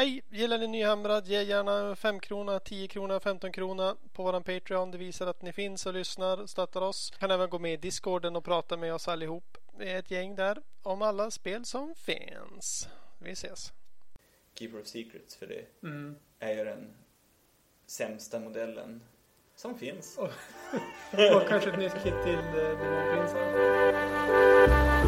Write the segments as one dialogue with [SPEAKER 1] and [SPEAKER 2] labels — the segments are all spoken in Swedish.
[SPEAKER 1] Hej! Gillar ni Nyhamrad? Ge gärna 5 krona, 10 krona, 15 krona på våran Patreon. Det visar att ni finns och lyssnar och stöttar oss. Kan även gå med i Discorden och prata med oss allihop. Vi är ett gäng där om alla spel som finns. Vi ses!
[SPEAKER 2] Keeper of Secrets för det
[SPEAKER 3] Mm.
[SPEAKER 2] är ju den sämsta modellen som finns.
[SPEAKER 3] Och kanske ett nytt kit till eh, Demonprinsen.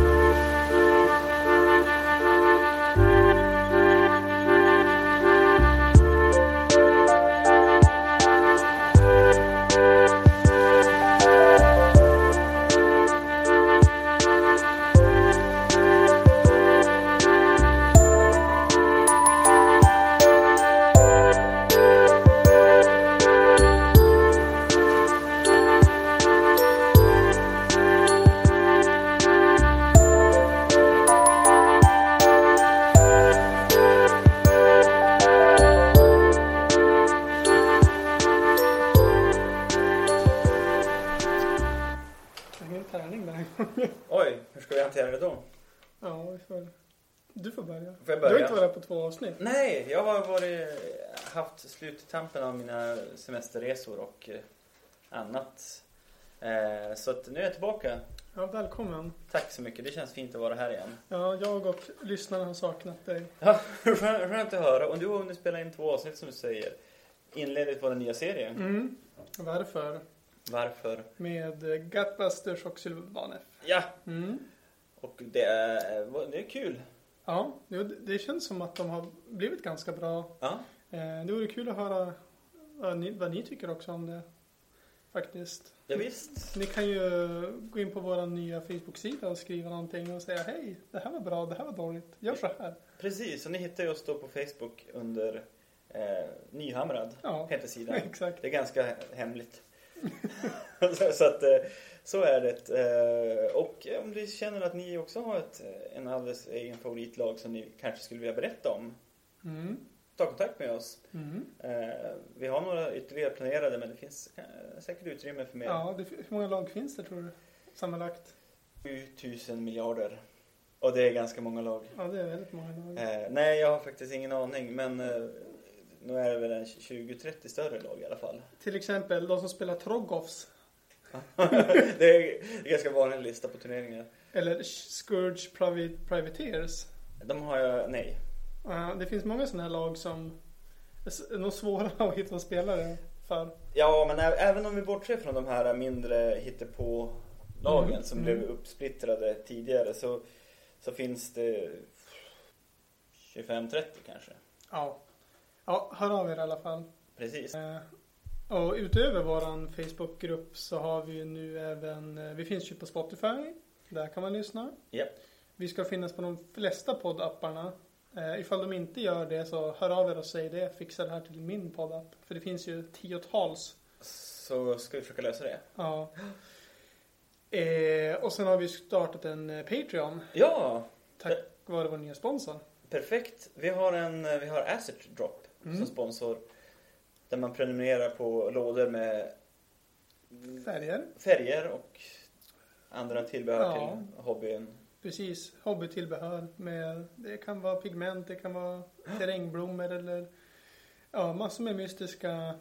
[SPEAKER 2] Haft sluttampen av mina semesterresor och eh, annat. Eh, Så att nu är jag tillbaka.
[SPEAKER 3] Ja, välkommen.
[SPEAKER 2] Tack så mycket, det känns fint att vara här igen.
[SPEAKER 3] Ja, jag och lyssnarna har saknat dig.
[SPEAKER 2] Ja, skönt att höra. Och du har hunnit spela in två avsnitt som du säger. Inledit på den nya serien.
[SPEAKER 3] Mm. Varför?
[SPEAKER 2] Varför?
[SPEAKER 3] Med eh, Gutbusters och Sylvanef.
[SPEAKER 2] Ja,
[SPEAKER 3] Mm.
[SPEAKER 2] och det är, det är kul.
[SPEAKER 3] Ja, det- känns som att de har blivit ganska bra.
[SPEAKER 2] Ja,
[SPEAKER 3] Det vore kul att höra vad ni, vad ni tycker också om det. Faktiskt.
[SPEAKER 2] ja visst.
[SPEAKER 3] Ni kan ju gå in på vår nya Facebook-sida och skriva någonting och säga hej, det här var bra, det här var dåligt, gör så här.
[SPEAKER 2] Precis, och ni hittar ju oss då på Facebook under eh, Nyhamrad,
[SPEAKER 3] Ja,
[SPEAKER 2] heter sidan.
[SPEAKER 3] exakt.
[SPEAKER 2] Det är ganska hemligt. så, att eh, så är det. Eh, Och om ni känner att ni också har ett, eh, en alldeles egen favoritlag som ni kanske skulle vilja berätta om.
[SPEAKER 3] Mm.
[SPEAKER 2] Ta kontakt med oss.
[SPEAKER 3] Mm.
[SPEAKER 2] Eh, Vi har några ytterligare planerade men det finns eh, säkert utrymme för mer.
[SPEAKER 3] Ja, det, hur många lag finns det tror du? Sammanlagt?
[SPEAKER 2] 7000 miljarder. Och det är ganska många lag.
[SPEAKER 3] Ja, det är väldigt många lag.
[SPEAKER 2] Eh, nej, jag har faktiskt ingen aning men eh, nu är det väl en 20-30 större lag i alla fall.
[SPEAKER 3] Till exempel de som spelar Troggofs.
[SPEAKER 2] det är en ganska vanlig lista på turneringar.
[SPEAKER 3] Eller Scourge Private, Privateers.
[SPEAKER 2] De har jag, nej.
[SPEAKER 3] Ja, det finns många sådana här lag som är nog svåra att hitta spelare för.
[SPEAKER 2] Ja, men även om vi bortser från de här mindre hittepå-lagen
[SPEAKER 3] Mm,
[SPEAKER 2] som
[SPEAKER 3] mm.
[SPEAKER 2] blev uppsplittrade tidigare så, så finns det 25-30 kanske.
[SPEAKER 3] Ja. Ja, hör av er i alla fall.
[SPEAKER 2] Precis.
[SPEAKER 3] Eh, Och utöver våran Facebookgrupp så har vi ju nu även, eh, vi finns ju på Spotify. Där kan man lyssna.
[SPEAKER 2] Japp.
[SPEAKER 3] Vi ska finnas på de flesta poddapparna. Eh, ifall de inte gör det så hör av er och säg det. Fixa det här till min poddapp. För det finns ju tiotals.
[SPEAKER 2] Så ska vi försöka lösa det.
[SPEAKER 3] Ja. Eh, och sen har vi startat en eh, Patreon.
[SPEAKER 2] Ja,
[SPEAKER 3] Tack vare vår nya sponsor.
[SPEAKER 2] perfekt. Vi har en vi har Asset Drop
[SPEAKER 3] Mm.
[SPEAKER 2] som sponsor. Där man prenumererar på lådor med
[SPEAKER 3] Färger.
[SPEAKER 2] färger och andra tillbehör
[SPEAKER 3] Ja.
[SPEAKER 2] till hobbyn.
[SPEAKER 3] Precis. Hobbytillbehör. Med, det kan vara pigment, det kan vara terrängblommor eller ja, massor med mystiska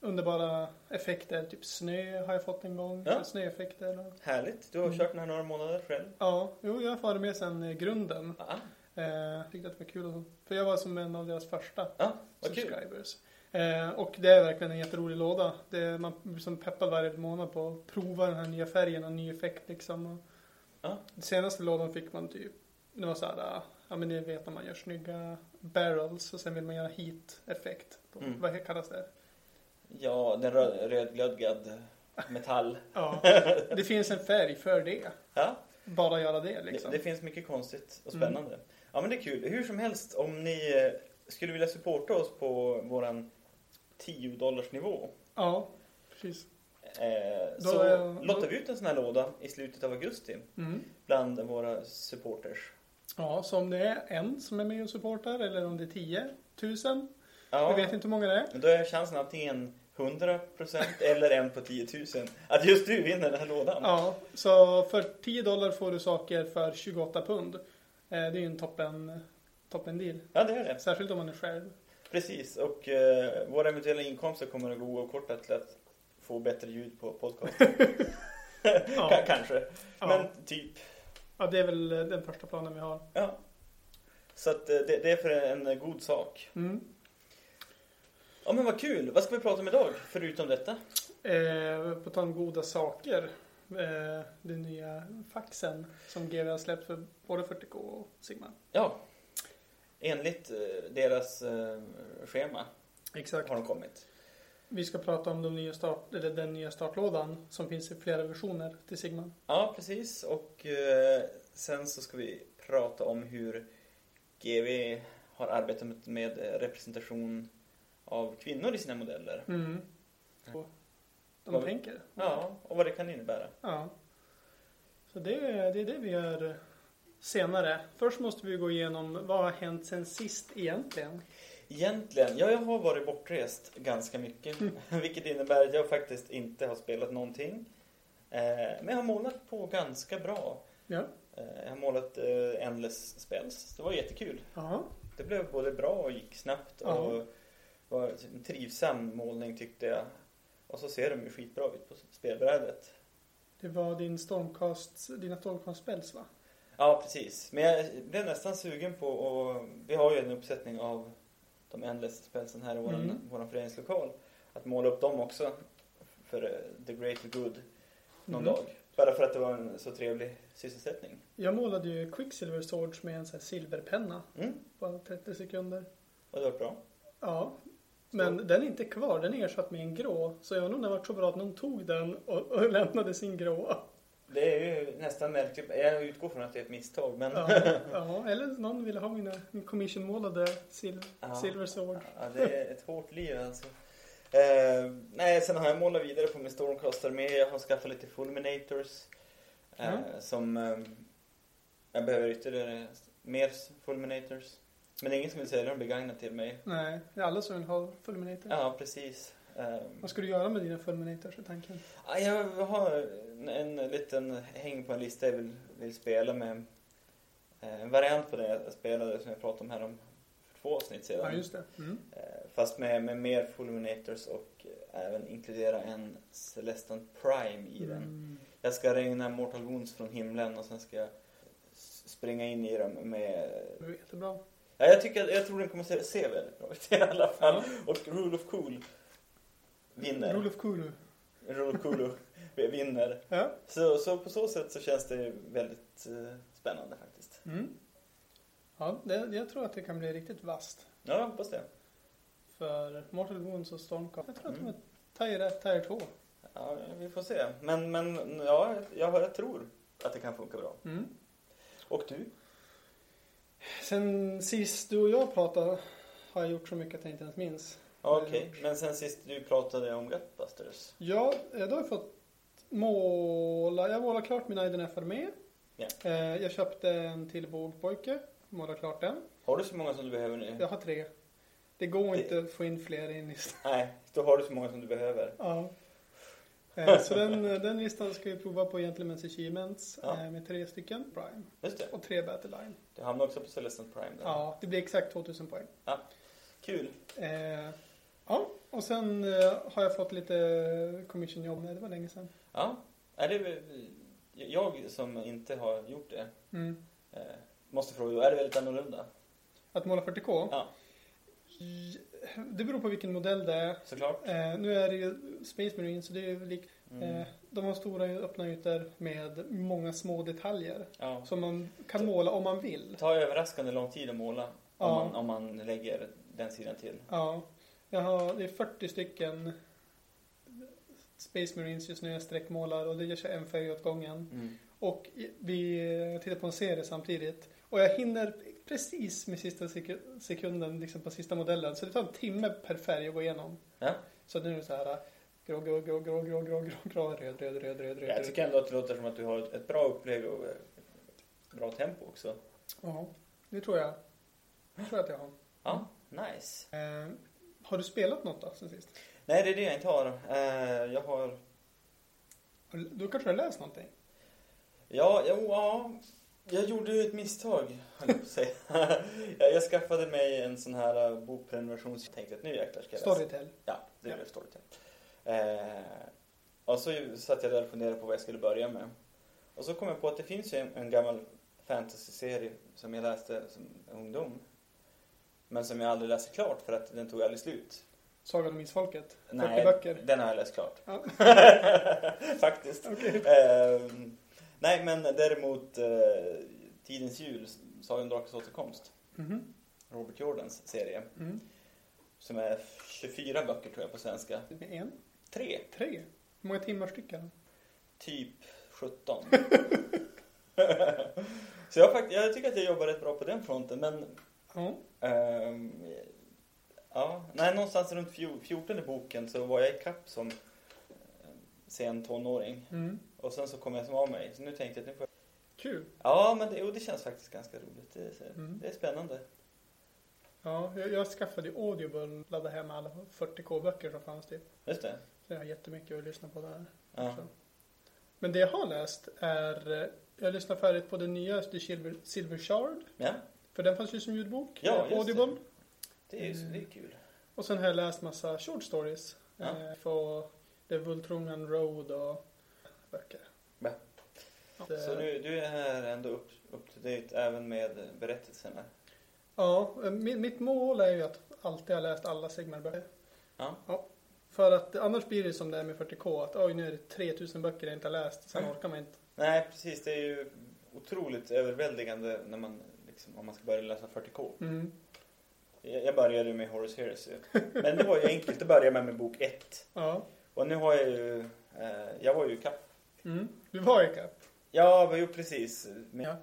[SPEAKER 3] underbara effekter. Typ snö har jag fått en gång.
[SPEAKER 2] Ja.
[SPEAKER 3] Snöeffekter. Och,
[SPEAKER 2] Härligt. Du har
[SPEAKER 3] Mm.
[SPEAKER 2] kört den här några månader själv.
[SPEAKER 3] ja, jo, jag har varit med sedan eh, grunden.
[SPEAKER 2] Ah,
[SPEAKER 3] Eh, tyckte att det var kul. För jag var som en av deras första
[SPEAKER 2] ah,
[SPEAKER 3] subscribers. Eh, och det är verkligen en jätterolig låda. Det är, man blir som peppad varje månad på att prova den här nya färgen och ny effekt liksom. Och
[SPEAKER 2] Ja.
[SPEAKER 3] Den senaste lådan fick man typ, det var såhär, äh, ja men ni vet när man gör snygga barrels och sen vill man göra heat-effekt.
[SPEAKER 2] Mm.
[SPEAKER 3] Vad kallas det?
[SPEAKER 2] Ja, den röd, rödglödgad metall.
[SPEAKER 3] Ja, det finns en färg för det.
[SPEAKER 2] Ja,
[SPEAKER 3] Bara göra det
[SPEAKER 2] det,
[SPEAKER 3] liksom.
[SPEAKER 2] det finns mycket konstigt och
[SPEAKER 3] Mm.
[SPEAKER 2] spännande. Ja, men det är kul. Hur som helst, om ni eh, skulle vilja supporta oss på våran 10 dollars nivå
[SPEAKER 3] Ja, precis.
[SPEAKER 2] Eh,
[SPEAKER 3] Då
[SPEAKER 2] så
[SPEAKER 3] är-
[SPEAKER 2] lottar vi ut en sån här låda i slutet av augusti
[SPEAKER 3] Mm.
[SPEAKER 2] bland våra supporters.
[SPEAKER 3] Ja, så om det är en som är med och supportar eller om det är 10 000.
[SPEAKER 2] Ja,
[SPEAKER 3] Jag vet inte hur många det är.
[SPEAKER 2] då är chansen antingen 100% eller en på 10 000 att just du vinner den här lådan.
[SPEAKER 3] Ja, så för 10 dollar får du saker för 28 pund. Eh, Det är ju en toppen toppen deal.
[SPEAKER 2] Ja, det är det.
[SPEAKER 3] Särskilt om man är själv.
[SPEAKER 2] Precis, och eh, våra eventuella inkomster kommer att gå oavkortat till att få bättre ljud på podcasten. K- Kanske,
[SPEAKER 3] Ja.
[SPEAKER 2] men typ.
[SPEAKER 3] ja, det är väl eh, den första planen vi har.
[SPEAKER 2] Ja. Så att eh, det, det är för en eh, god sak.
[SPEAKER 3] Mm.
[SPEAKER 2] Ja men vad kul! Vad ska vi prata om idag, förutom detta?
[SPEAKER 3] Eh, på tal om goda saker. Eh, den nya faxen som GW har släppt för både 40K och Sigma.
[SPEAKER 2] Ja, enligt eh, deras eh, schema
[SPEAKER 3] Exakt.
[SPEAKER 2] har de kommit.
[SPEAKER 3] Vi ska prata om de nya start, eller den nya startlådan som finns i flera versioner till Sigma.
[SPEAKER 2] Ja, precis. Och eh, sen så ska vi prata om hur GV har arbetat med- med eh, representation av kvinnor i sina modeller.
[SPEAKER 3] Mm. Och de
[SPEAKER 2] Vad-
[SPEAKER 3] tänker.
[SPEAKER 2] Ja, och vad det kan innebära.
[SPEAKER 3] Ja. Så det, är- det är det vi gör senare. Först måste vi gå igenom vad har hänt sen sist egentligen.
[SPEAKER 2] Egentligen, ja jag har varit bortrest ganska mycket. Vilket innebär att jag faktiskt inte har spelat någonting. Eh, men jag har målat på ganska bra.
[SPEAKER 3] Ja.
[SPEAKER 2] Eh, jag har målat eh, Endless Spells. Det var jättekul.
[SPEAKER 3] Ja.
[SPEAKER 2] Det blev både bra och gick snabbt.
[SPEAKER 3] Ja.
[SPEAKER 2] Och var en trivsam målning tyckte jag. Och så ser de ju skitbra ut på spelbrädet.
[SPEAKER 3] Det var din stormcast, dina stormcast spells va?
[SPEAKER 2] Ja, precis. Men jag blev nästan sugen på och Vi har ju en uppsättning av de Endless Spelsen här i våran,
[SPEAKER 3] Mm.
[SPEAKER 2] våran föreningslokal. Att måla upp dem också för eh, the greater good någon
[SPEAKER 3] Mm.
[SPEAKER 2] dag. Bara för att det var en så trevlig sysselsättning.
[SPEAKER 3] Jag målade ju Quicksilver Swords med en sån här silverpenna
[SPEAKER 2] Mm.
[SPEAKER 3] på 30 sekunder.
[SPEAKER 2] Och det var bra.
[SPEAKER 3] Ja. Men den är inte kvar, den är ersatt med en grå. Så jag undrar om det var så bra att någon tog den och, och lämnade sin grå.
[SPEAKER 2] Det är ju nästan märkligt. Jag utgår från att det är ett misstag. Men
[SPEAKER 3] Ja, ja eller någon ville ha mina min commissionmålade sil,
[SPEAKER 2] Ja.
[SPEAKER 3] Silver Sword.
[SPEAKER 2] Ja, det är ett hårt liv alltså. Eh, nej, sen har jag målat vidare på min Stormcaster med. Jag har skaffat lite Fulminators. Eh,
[SPEAKER 3] Ja.
[SPEAKER 2] Som eh, jag behöver ytterligare mer Fulminators. Men det är ingen som vill sälja dem begagnat till mig.
[SPEAKER 3] Nej, det är alla som vill ha Fulminator.
[SPEAKER 2] Ja, precis. Eh,
[SPEAKER 3] Vad ska du göra med dina Fulminators är tanken?
[SPEAKER 2] ja, jag har en, en liten häng på en lista jag vill, vill spela med. Eh, en variant på det jag spelade som jag pratade om här om för två avsnitt sedan.
[SPEAKER 3] Ja, just det. Mm.
[SPEAKER 2] Eh, Fast med, med mer Fulminators och även inkludera en Celestant Prime i den.
[SPEAKER 3] Mm.
[SPEAKER 2] Jag ska regna Mortal Wounds från himlen och sen ska jag springa in i dem med...
[SPEAKER 3] Det var jättebra.
[SPEAKER 2] Ja, jag, tycker, jag tror den kommer se, se väldigt bra ut i alla fall.
[SPEAKER 3] Ja.
[SPEAKER 2] Och Rule of Cool vinner.
[SPEAKER 3] Rule of Kulu.
[SPEAKER 2] Rule of Cool vinner.
[SPEAKER 3] Ja.
[SPEAKER 2] Så, så på så sätt så känns det väldigt eh, spännande faktiskt.
[SPEAKER 3] Mm. Ja, det, jag tror att det kan bli riktigt vasst.
[SPEAKER 2] Ja, jag hoppas det.
[SPEAKER 3] För Mortal Wounds och Stormcast. Jag tror att de
[SPEAKER 2] Mm.
[SPEAKER 3] är Tire 1, Tire 2.
[SPEAKER 2] Ja, vi får se. Men, men ja, jag, jag tror att det kan funka bra.
[SPEAKER 3] Mm.
[SPEAKER 2] Och du?
[SPEAKER 3] Sen sist du och jag pratade har jag gjort så mycket att jag inte ens minns.
[SPEAKER 2] Okej, men sen sist du pratade om Gutbusters.
[SPEAKER 3] Ja, då har jag fått måla. Jag målade klart min IDNF armé.
[SPEAKER 2] Ja.
[SPEAKER 3] Eh, Jag köpte en till bågpojke. Målade klart den.
[SPEAKER 2] Har du så många som du behöver nu?
[SPEAKER 3] Jag har tre. Det går
[SPEAKER 2] Det-
[SPEAKER 3] inte att få in fler i
[SPEAKER 2] Nej, då har du så många som du behöver.
[SPEAKER 3] Ja. Eh, Så den, den listan ska vi prova på Gentlemen's Achievements
[SPEAKER 2] Ja.
[SPEAKER 3] eh, med tre stycken Prime
[SPEAKER 2] Just det.
[SPEAKER 3] och tre Battle Line.
[SPEAKER 2] Du hamnar också på Celestant Prime där.
[SPEAKER 3] Ja, det blir exakt 2000 poäng.
[SPEAKER 2] Kul.
[SPEAKER 3] Eh, ja, och sen har jag fått lite commissionjobb. Nej, det var länge sedan.
[SPEAKER 2] Ja, är det jag som inte har gjort det
[SPEAKER 3] Mm.
[SPEAKER 2] eh, måste fråga, då, är det väldigt annorlunda?
[SPEAKER 3] Att måla 40K?
[SPEAKER 2] Ja.
[SPEAKER 3] Det beror på vilken modell det är.
[SPEAKER 2] Såklart.
[SPEAKER 3] Eh, nu är det ju Space Marine så det är lik,
[SPEAKER 2] Mm.
[SPEAKER 3] eh, de har stora öppna ytor med många små detaljer.
[SPEAKER 2] Ja.
[SPEAKER 3] Som man kan måla om man vill.
[SPEAKER 2] Det tar överraskande lång tid att måla om,
[SPEAKER 3] Ja.
[SPEAKER 2] man, om man lägger den sidan till.
[SPEAKER 3] Ja, jag har, det är 40 stycken Space Marines just nu, jag streckmålar och det görs en färg åt gången.
[SPEAKER 2] Mm.
[SPEAKER 3] Och vi tittar på en serie samtidigt. Och jag hinner precis med sista sekunden liksom på sista modellen. Så det tar en timme per färg att gå igenom.
[SPEAKER 2] Ja.
[SPEAKER 3] Så nu är det så här grå, grå, grå, grå, grå, grå, grå, grå röd, röd, röd, röd, röd.
[SPEAKER 2] Jag tycker ändå att det låter som att du har ett bra upplägg och bra tempo också.
[SPEAKER 3] Ja, det tror jag. Det tror jag att jag har.
[SPEAKER 2] Ja, nice.
[SPEAKER 3] Eh, Eh, har du spelat något då sen sist?
[SPEAKER 2] Nej, det är det jag inte har. Eh, jag har...
[SPEAKER 3] Du- kanske har läst någonting?
[SPEAKER 2] Ja, jo, ja. Jag gjorde ju ett misstag, jag jag, skaffade mig en sån här uh, bokprenumeration. Jag tänkte att nu jäklar ska jag läsa.
[SPEAKER 3] Storytel.
[SPEAKER 2] Ja, det
[SPEAKER 3] Ja.
[SPEAKER 2] blev Storytel. Eh, och så satt jag där och funderade på vad jag skulle börja med. Och så kom jag på att det finns ju en, en gammal fantasy-serie som jag läste som ungdom. Men som jag aldrig läste klart för att den tog aldrig slut.
[SPEAKER 3] Sagan om Isfolket. 40
[SPEAKER 2] Nej,
[SPEAKER 3] böcker.
[SPEAKER 2] den har jag läst klart.
[SPEAKER 3] Ja.
[SPEAKER 2] Faktiskt.
[SPEAKER 3] Okej.
[SPEAKER 2] Ehm, nej, men däremot uh, Tidens jul, Sagan om Drakens återkomst.
[SPEAKER 3] Mhm.
[SPEAKER 2] Robert Jordans serie.
[SPEAKER 3] Mm.
[SPEAKER 2] Som är 24 böcker tror jag på svenska.
[SPEAKER 3] En?
[SPEAKER 2] Tre,
[SPEAKER 3] Tre? Hur många timmar styck är de?
[SPEAKER 2] typ 17. Så jag, jag tycker att jag jobbar rätt bra på den fronten. Men
[SPEAKER 3] Ja.
[SPEAKER 2] ehm, ja, nej, någonstans runt fjo- 14 boken så var jag i kapp som eh, sen tonåring.
[SPEAKER 3] Mm.
[SPEAKER 2] Och sen så kom jag som av mig. Så nu tänkte jag att nu får jag...
[SPEAKER 3] Kul.
[SPEAKER 2] Ja, men det, jo, det känns faktiskt ganska roligt. Det, är-
[SPEAKER 3] Mm.
[SPEAKER 2] det är spännande.
[SPEAKER 3] Ja, jag, jag skaffade Audible, laddade hem alla 40k-böcker som fanns typ.
[SPEAKER 2] Just det.
[SPEAKER 3] Så jag har jättemycket att lyssna på där.
[SPEAKER 2] Ja.
[SPEAKER 3] Men det jag har läst är, eh, jag lyssnar färdigt på den nya Silver, Silver Shard.
[SPEAKER 2] Ja,
[SPEAKER 3] För den fanns ju som ljudbok.
[SPEAKER 2] Ja,
[SPEAKER 3] eh,
[SPEAKER 2] det.
[SPEAKER 3] Audible.
[SPEAKER 2] det är ju
[SPEAKER 3] Mm.
[SPEAKER 2] det är kul.
[SPEAKER 3] Och sen har jag läst massa short stories.
[SPEAKER 2] Ja.
[SPEAKER 3] Eh, för The Vultrungan Road och böcker. Det-
[SPEAKER 2] Så du, du är ändå upp, up to date även med berättelserna?
[SPEAKER 3] Ja, eh, mitt, mål är ju att alltid ha läst alla Sigmar-böcker.
[SPEAKER 2] Ja.
[SPEAKER 3] För att annars blir det som det är med 40K, att oj nu är det 3000 böcker jag inte har läst, sen
[SPEAKER 2] Mm.
[SPEAKER 3] orkar man inte.
[SPEAKER 2] Nej, precis. Det är ju otroligt överväldigande när man, liksom, om man ska börja läsa 40K.
[SPEAKER 3] Mm.
[SPEAKER 2] Jag började ju med Horace Heresy. Men det var ju enkelt. Då började jag med bok 1.
[SPEAKER 3] Ja.
[SPEAKER 2] Och nu har jag ju, eh, jag var ju kapp.
[SPEAKER 3] Mm. Du var i kapp.
[SPEAKER 2] Ja, jo precis. Men,
[SPEAKER 3] Ja.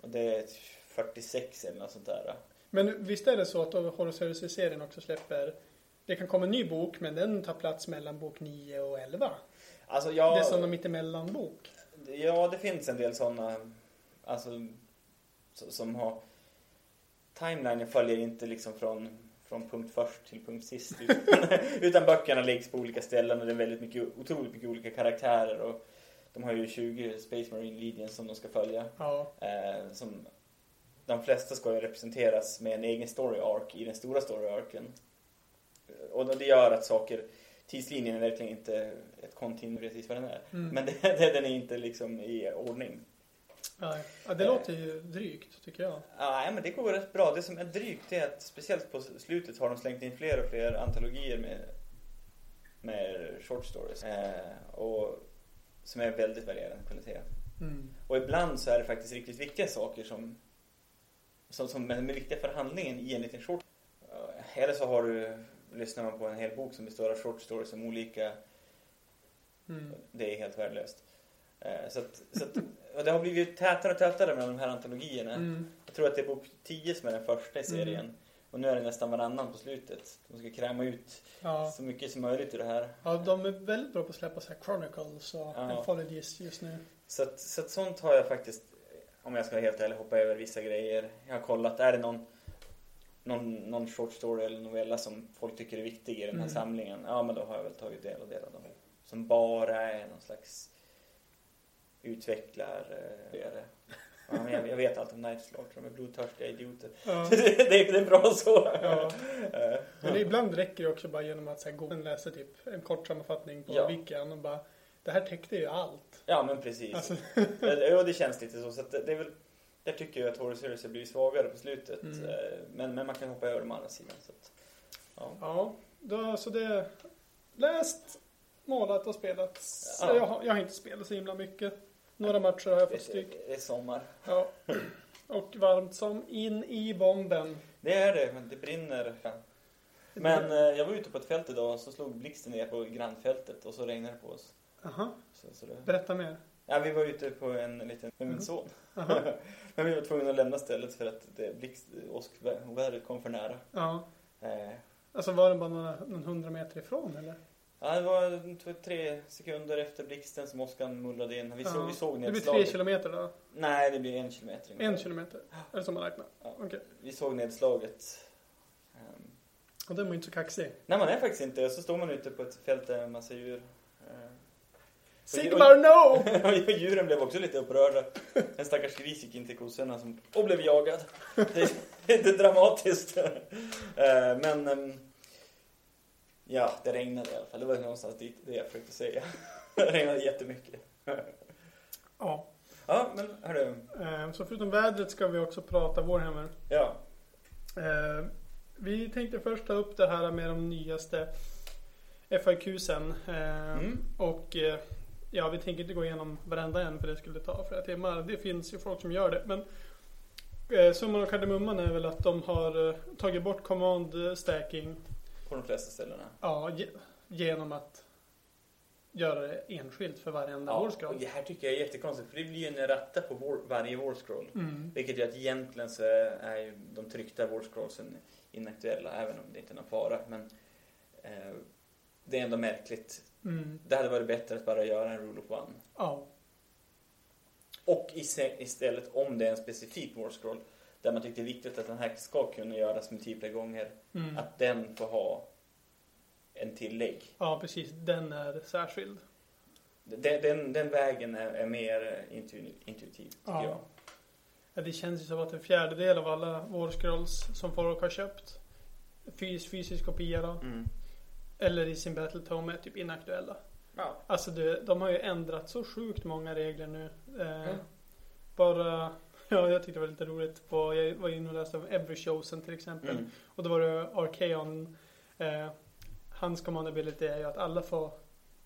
[SPEAKER 2] Och det är 46 eller något sånt där.
[SPEAKER 3] Men visst är det så att Horus Heresy-serien också släpper, det kan komma en ny bok, men den tar plats mellan bok 9 och 11.
[SPEAKER 2] Alltså jag...
[SPEAKER 3] Det är som en mittemellan-bok.
[SPEAKER 2] Ja, det finns en del sådana, alltså, som har... Timelinen följer inte liksom från, från punkt först till punkt sist. Utan, utan böckerna läggs på olika ställen och det är väldigt mycket, otroligt mycket olika karaktärer. Och de har ju 20 Space Marine Legions som de ska följa.
[SPEAKER 3] Ja.
[SPEAKER 2] Eh, som, de flesta ska ju representeras med en egen story arc i den stora story arcen. Och det gör att saker, tidslinjen är verkligen inte ett kontinuum precis vad den är.
[SPEAKER 3] Mm.
[SPEAKER 2] Men det, det, den är inte liksom i ordning.
[SPEAKER 3] Nej. ja, det låter ju drygt, tycker jag.
[SPEAKER 2] Nej, men det går rätt bra. Det som är drygt är att speciellt på slutet har de slängt in fler och fler antologier med, med short stories. Eh, och som är väldigt varierande kvalitet.
[SPEAKER 3] Mm.
[SPEAKER 2] Och ibland så är det faktiskt riktigt viktiga saker som, som, som är viktiga för handlingen i en liten short. Eh, Eller så har du, lyssnar man på en hel bok som består av short stories om olika
[SPEAKER 3] Mm.
[SPEAKER 2] Det är helt värdelöst. Eh, Så, att, så att, och det har blivit tätare och tätare med de här antologierna.
[SPEAKER 3] Mm.
[SPEAKER 2] Jag tror att det är bok 10 som är den första i serien.
[SPEAKER 3] Mm.
[SPEAKER 2] Och nu är det nästan varannan på slutet. De ska kräma ut
[SPEAKER 3] Ja.
[SPEAKER 2] så mycket som möjligt ur det här.
[SPEAKER 3] ja, de är väldigt bra på att släppa så här Chronicles och
[SPEAKER 2] Ja.
[SPEAKER 3] Anthologies just nu.
[SPEAKER 2] Så, att, så att sånt har jag faktiskt, om jag ska vara helt ärlig, hoppa över vissa grejer. Jag har kollat, är det någon, någon, någon short story eller novella som folk tycker är viktig i den här
[SPEAKER 3] Mm.
[SPEAKER 2] samlingen? Ja, men då har jag väl tagit del av det. Som bara är någon slags utvecklar... Eh, är det. ja, men jag, jag vet allt om Night Lord, de är blodtörstiga idioter.
[SPEAKER 3] Ja.
[SPEAKER 2] det, är, det är bra så.
[SPEAKER 3] Ja.
[SPEAKER 2] Eh,
[SPEAKER 3] Men ibland räcker det också bara genom att så här, gå och läsa typ en kort sammanfattning på
[SPEAKER 2] Ja.
[SPEAKER 3] wikian och bara det här täckte ju allt.
[SPEAKER 2] Ja, men precis.
[SPEAKER 3] Alltså,
[SPEAKER 2] Ja, det känns lite så. så att det är väl, där tycker jag att Horus Heresy blir svagare på slutet.
[SPEAKER 3] Mm.
[SPEAKER 2] Eh, Men, men man kan hoppa över de andra sidan. Så att, ja.
[SPEAKER 3] ja, då, så det läst, målat och spelat.
[SPEAKER 2] Ja.
[SPEAKER 3] Jag, har, jag har inte spelat så himla mycket. Några matcher har jag fått stryk.
[SPEAKER 2] det är sommar.
[SPEAKER 3] Ja. Och varmt som in i bomben.
[SPEAKER 2] Det är det, men det brinner. Men eh, jag var ute på ett fält idag och så slog blixten ner på grannfältet och så regnade det på oss.
[SPEAKER 3] Aha,
[SPEAKER 2] Så, så det,
[SPEAKER 3] berätta mer.
[SPEAKER 2] ja, vi var ute på en liten, med min
[SPEAKER 3] Mm.
[SPEAKER 2] son.
[SPEAKER 3] Aha.
[SPEAKER 2] men vi var tvungna att lämna stället för att det blixt, åskvädret kom för nära.
[SPEAKER 3] Ja.
[SPEAKER 2] Eh,
[SPEAKER 3] Alltså var det bara några, någon hundra meter ifrån eller?
[SPEAKER 2] Ja, det var tre sekunder efter blixten som åskan mullrade in. Vi,
[SPEAKER 3] Ja.
[SPEAKER 2] såg, vi såg
[SPEAKER 3] Det blir
[SPEAKER 2] nedslaget.
[SPEAKER 3] tre kilometer då?
[SPEAKER 2] Nej, det blir en kilometer. ungefär.
[SPEAKER 3] En kilometer? Är det som man räknar?
[SPEAKER 2] Ja.
[SPEAKER 3] Okej.
[SPEAKER 2] Vi såg nedslaget. Ehm,
[SPEAKER 3] Och den var ju inte så kaxig.
[SPEAKER 2] nej, man är faktiskt inte. Så står man ute på ett fält där en massa djur. Eh,
[SPEAKER 3] Sigmar no!
[SPEAKER 2] Och djuren blev också lite upprörda. En stackars gris gick in till kossorna som, och blev jagad. Det är, det är dramatiskt. Eh, Men ehm, ja, det regnade i alla fall. Det var någonstans dit det jag försökte säga. Det regnade jättemycket.
[SPEAKER 3] Ja.
[SPEAKER 2] Ja, men hörru.
[SPEAKER 3] Eh, Så förutom vädret ska vi också prata Warhammer.
[SPEAKER 2] Ja,
[SPEAKER 3] Eh, Vi tänkte först ta upp det här med de nyaste FAQsen. Eh,
[SPEAKER 2] Mm.
[SPEAKER 3] Och ja, vi tänker inte gå igenom varenda en för det skulle ta flera timmar. Det finns ju folk som gör det. Men summan och kardemumman är väl att de har tagit bort command stacking
[SPEAKER 2] på de flesta ställena.
[SPEAKER 3] ja, ge- genom att göra det enskilt för varenda
[SPEAKER 2] Ja,
[SPEAKER 3] Warscroll.
[SPEAKER 2] och det här tycker jag är jättekonstigt för det blir ju en ratta på vår, varje Warscroll.
[SPEAKER 3] Mm.
[SPEAKER 2] Vilket gör att egentligen så är ju de tryckta Warscrollsen inaktuella även om det inte är någon fara. Men eh, det är ändå märkligt.
[SPEAKER 3] Mm.
[SPEAKER 2] Det hade varit bättre att bara göra en Rule of One.
[SPEAKER 3] Ja.
[SPEAKER 2] Och istället om det är en specifik Warscroll där man tycker det är viktigt att den här ska kunna göras multipla gånger.
[SPEAKER 3] Mm.
[SPEAKER 2] Att den får ha en tillägg.
[SPEAKER 3] ja, precis. Den är särskild.
[SPEAKER 2] Den, den, den vägen är, är mer intu, intuitiv tycker
[SPEAKER 3] Ja.
[SPEAKER 2] jag.
[SPEAKER 3] Ja, det känns ju som att en fjärdedel av alla Warscrolls som folk har köpt fys fysisk kopia då,
[SPEAKER 2] Mm.
[SPEAKER 3] eller i sin Battletome är typ inaktuella.
[SPEAKER 2] Ja.
[SPEAKER 3] Alltså det, de har ju ändrat så sjukt många regler nu. Eh,
[SPEAKER 2] Mm.
[SPEAKER 3] Bara, ja jag tyckte det var lite roligt på, jag var inne och läste om Evershowsen till exempel.
[SPEAKER 2] Mm.
[SPEAKER 3] Och då var det Archeon, eh, hans command ability är ju att alla får,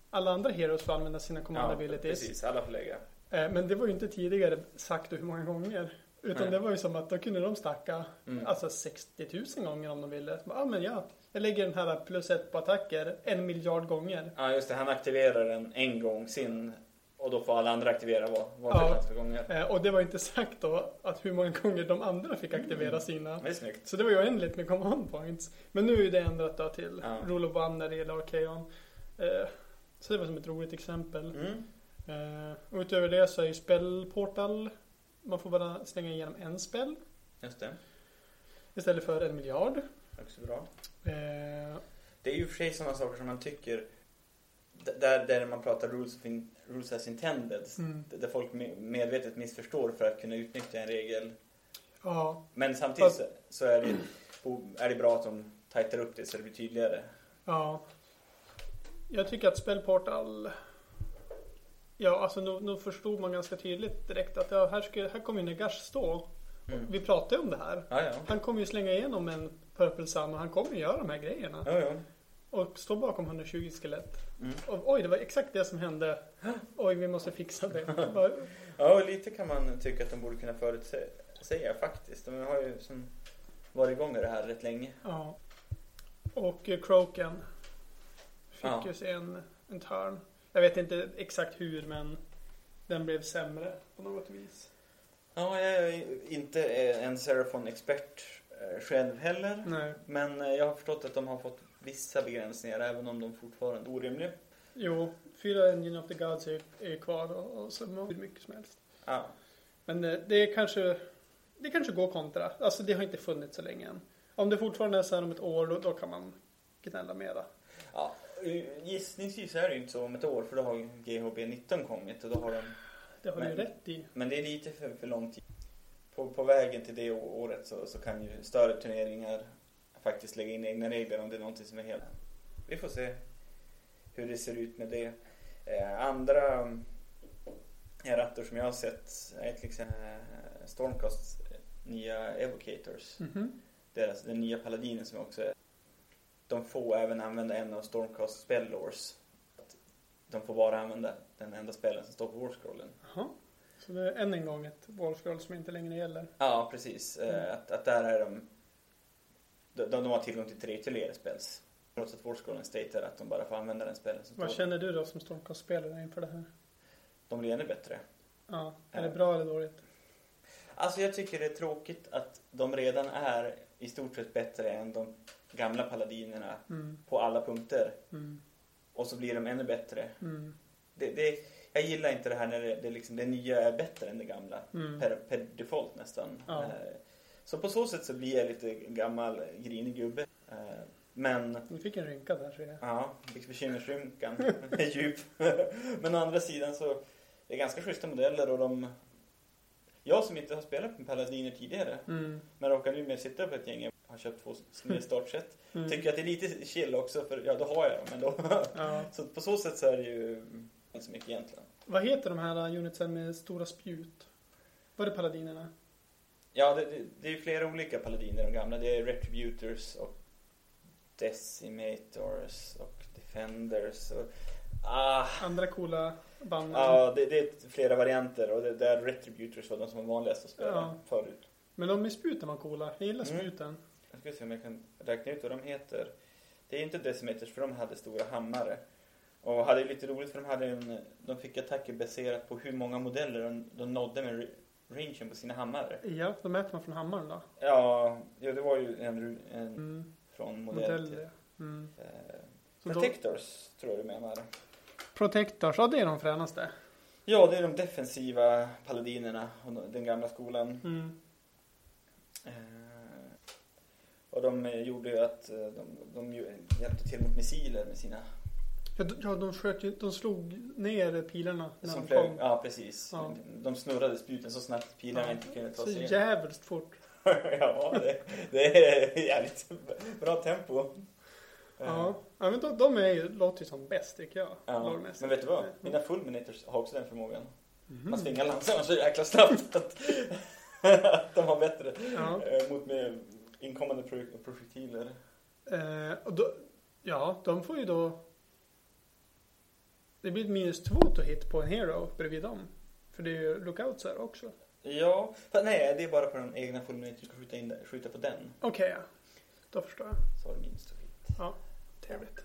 [SPEAKER 3] alla andra heroes får använda sina command
[SPEAKER 2] Ja,
[SPEAKER 3] abilities.
[SPEAKER 2] precis. Alla får lägga.
[SPEAKER 3] Eh, men det var ju inte tidigare sagt hur många gånger. Utan
[SPEAKER 2] Nej.
[SPEAKER 3] det var ju som att då kunde de stacka
[SPEAKER 2] Mm.
[SPEAKER 3] alltså 60 000 gånger om de ville. Ja ah, men ja, jag lägger den här plus ett på attacker en miljard gånger.
[SPEAKER 2] Ja, just det. Han aktiverar den en gång sin och då får alla andra aktivera var, var
[SPEAKER 3] Ja.
[SPEAKER 2] antal gånger.
[SPEAKER 3] Eh, och det var inte sagt då att hur många gånger de andra fick aktivera
[SPEAKER 2] Mm.
[SPEAKER 3] sina.
[SPEAKER 2] Det är snyggt.
[SPEAKER 3] Så det var ju oändligt med command points. Men nu är det ändrat då till
[SPEAKER 2] Ja.
[SPEAKER 3] Rule of One när det gäller Archeon. Eh, så det var som ett roligt exempel.
[SPEAKER 2] Mm.
[SPEAKER 3] Eh, utöver det så är ju spellportal. Man får bara slänga igenom en spel
[SPEAKER 2] Just det.
[SPEAKER 3] istället för en miljard.
[SPEAKER 2] Också bra.
[SPEAKER 3] Eh,
[SPEAKER 2] Det är ju för sig sådana saker som man tycker där, där man pratar rules, of rules as intended.
[SPEAKER 3] mm.
[SPEAKER 2] Där folk me- medvetet missförstår för att kunna utnyttja en regel.
[SPEAKER 3] Ja,
[SPEAKER 2] Men samtidigt så, så är, det, är det bra att de tajtar upp det så det blir tydligare.
[SPEAKER 3] ja. Jag tycker att spellportal Ja, alltså nu, nu förstod man ganska tydligt direkt att ja, här, ska, här kommer ju Nagash stå.
[SPEAKER 2] Mm.
[SPEAKER 3] Vi pratade om det här.
[SPEAKER 2] Ja, ja.
[SPEAKER 3] Han kommer ju slänga igenom en Purple Sun och han kommer ju göra de här grejerna.
[SPEAKER 2] Ja.
[SPEAKER 3] Och stå bakom 120 skelett.
[SPEAKER 2] Mm.
[SPEAKER 3] Och, oj, det var exakt det som hände. Oj, vi måste fixa det. Bara,
[SPEAKER 2] Ja, och lite kan man tycka att de borde kunna förutsäga faktiskt. De har ju som varit igång med det här rätt länge.
[SPEAKER 3] ja. Och eh, Kroken fick
[SPEAKER 2] Ja.
[SPEAKER 3] ju sig en, en turn. Jag vet inte exakt hur, men den blev sämre på något vis.
[SPEAKER 2] Ja, jag är inte en Seraphon-expert eh, själv heller.
[SPEAKER 3] Nej.
[SPEAKER 2] Men eh, jag har förstått att de har fått vissa begränsningar även om de fortfarande är orimliga.
[SPEAKER 3] Jo, fyra Engine of the Gods är, är kvar och, och så mycket som helst.
[SPEAKER 2] Ja.
[SPEAKER 3] Men eh, det är kanske, det kanske går kontra. Alltså det har inte funnits så länge än. Om det fortfarande är så här om ett år, då, då kan man gnälla mera.
[SPEAKER 2] ja. eh, Gissningsvis är det ju inte så om ett år för då har GHB 19 kommit och då har de...
[SPEAKER 3] Det har du rätt i.
[SPEAKER 2] Men det är lite för, för lång tid. På, på vägen till det året så, så kan ju större turneringar faktiskt lägga in egna regler om det är någonting som är helt... Vi får se hur det ser ut med det. Eh, andra mm, rattor som jag har sett är till exempel eh, Stormcasts nya Evocators.
[SPEAKER 3] Mhm.
[SPEAKER 2] Deras, den nya paladinen som också är. De får även använda en av Stormcast spellores. De får bara använda den enda spelen som står på Warscrollen.
[SPEAKER 3] Jaha. Så det är än en gång ett wallscroll som inte längre gäller.
[SPEAKER 2] Ja, precis. Eh, Att, att där är de... De, de har tillgång till tre ytterligare spels. Trots att Warscrollen stater att de bara får använda den spelen som
[SPEAKER 3] Vad känner du då som Stormcast-spelare inför det här?
[SPEAKER 2] De blir ännu bättre.
[SPEAKER 3] Ja, är det bra eller dåligt?
[SPEAKER 2] Alltså jag tycker det är tråkigt att de redan är i stort sett bättre än de gamla paladinerna
[SPEAKER 3] Mm.
[SPEAKER 2] på alla punkter.
[SPEAKER 3] Mm.
[SPEAKER 2] Och så blir de ännu bättre.
[SPEAKER 3] Mm.
[SPEAKER 2] Det, det, jag gillar inte det här när det, det, liksom, det nya är bättre än det gamla.
[SPEAKER 3] Mm.
[SPEAKER 2] Per, per default nästan.
[SPEAKER 3] Ja.
[SPEAKER 2] Eh, Så på så sätt så blir jag lite gammal grinig gubbe. Eh, Men
[SPEAKER 3] Du fick en rynka där ser jag.
[SPEAKER 2] Ja, bekymmersrynkan är djup. Men å andra sidan så är det ganska schyssta modeller och de... Jag som inte har spelat med Paladiner tidigare,
[SPEAKER 3] Mm.
[SPEAKER 2] men råkar nu med sitta på ett gäng och har köpt två startset.
[SPEAKER 3] Mm.
[SPEAKER 2] Tycker att det är lite chill också för ja, då har jag dem ändå.
[SPEAKER 3] Ja.
[SPEAKER 2] Så på så sätt så är det ju inte så mycket egentligen.
[SPEAKER 3] Vad heter de här unitsen med stora spjut? Var det paladinerna?
[SPEAKER 2] Ja, det, det, det är flera olika Paladiner de gamla. Det är Retributors och Decimators och Defenders och... Ah,
[SPEAKER 3] Andra coola band?
[SPEAKER 2] Ja, det, det är flera varianter och det där Retributors var de som var vanligast att spela
[SPEAKER 3] Ja.
[SPEAKER 2] förut.
[SPEAKER 3] Men de med spjuten var coola. Jag gillar
[SPEAKER 2] Mm.
[SPEAKER 3] spjuten.
[SPEAKER 2] Jag ska se om jag kan räkna ut vad de heter. Det är inte Decimators för de hade stora hammare. Och hade lite roligt för de hade en, de fick attacker baserat på hur många modeller de, de nådde med rangen på sina hammare.
[SPEAKER 3] Ja, då mäter man från hammaren då.
[SPEAKER 2] Ja, ja det var ju en, en
[SPEAKER 3] Mm.
[SPEAKER 2] från modell
[SPEAKER 3] Modell.
[SPEAKER 2] till.
[SPEAKER 3] Mm.
[SPEAKER 2] Eh,
[SPEAKER 3] Så då-
[SPEAKER 2] Protectors tror jag du menar.
[SPEAKER 3] Protectors, ja det är de fränaste.
[SPEAKER 2] Ja, det är de defensiva paladinerna och den gamla skolan.
[SPEAKER 3] Mm.
[SPEAKER 2] Eh, och de eh, gjorde ju att eh, de, de hjälpte till mot missiler med sina...
[SPEAKER 3] Ja, de, ja, sköt ju, de slog ner pilarna när
[SPEAKER 2] Som
[SPEAKER 3] de
[SPEAKER 2] flög,
[SPEAKER 3] kom.
[SPEAKER 2] ja, precis.
[SPEAKER 3] Ja.
[SPEAKER 2] De snurrade spjuten så snabbt att pilarna
[SPEAKER 3] Ja.
[SPEAKER 2] inte kunde ta
[SPEAKER 3] Så
[SPEAKER 2] sig in.
[SPEAKER 3] jävligt fort.
[SPEAKER 2] ja, det, det är jävligt bra tempo. Eh,
[SPEAKER 3] Ja, ja men de, de är ju, låter ju som bäst tycker jag.
[SPEAKER 2] ja. Men vet du vad? Mina fulminators har också den förmågan.
[SPEAKER 3] Mhm.
[SPEAKER 2] Man svingar lansarna så jäkla snabbt att, att de har bättre
[SPEAKER 3] Ja.
[SPEAKER 2] eh, mot med inkommande projek- projektiler.
[SPEAKER 3] Eh, och då, ja, de får ju då... Det blir ett minus två to hit på en hero bredvid dem. För det är ju lookouts här också.
[SPEAKER 2] Ja, för, nej det är bara på den egna fulminator du ska skjuta, in, där- skjuta på den.
[SPEAKER 3] Okej, ja. Då förstår jag.
[SPEAKER 2] Så har du minst två hit.
[SPEAKER 3] Ja, trevligt.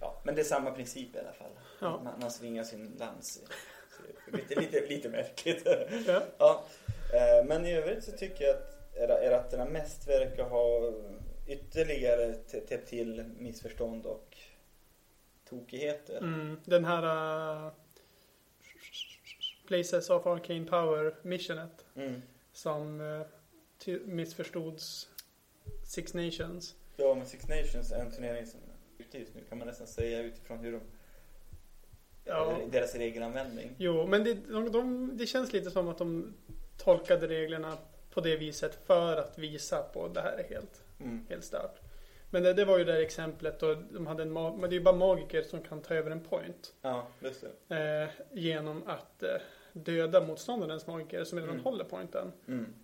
[SPEAKER 2] Ja, men det är samma princip i alla fall.
[SPEAKER 3] Ja.
[SPEAKER 2] Man, man svingar sin lans. Så det är Lite, lite, lite märkligt.
[SPEAKER 3] Ja.
[SPEAKER 2] ja. eh, Men i övrigt så tycker jag att era- eratterna mest verkar ha ytterligare täppt till missförstånd och tokigheter.
[SPEAKER 3] Mm, den här... Uh, Places of Arcane Power missionet.
[SPEAKER 2] Mm.
[SPEAKER 3] Som uh, missförstods Six Nations.
[SPEAKER 2] Ja, men Six Nations är en turnering som ute just nu kan man nästan säga utifrån hur de,
[SPEAKER 3] Ja.
[SPEAKER 2] deras regelanvändning.
[SPEAKER 3] Jo, men det, de, de, det känns lite som att de tolkade reglerna på det viset för att visa på det här är helt,
[SPEAKER 2] Mm.
[SPEAKER 3] helt stört. Men det, det var ju det här exemplet då de hade en men det är ju bara magiker som kan ta över en point.
[SPEAKER 2] Ja, just det.
[SPEAKER 3] Eh, genom att eh, döda motståndarens magiker som redan
[SPEAKER 2] Mm.
[SPEAKER 3] håller pointen.
[SPEAKER 2] Mm.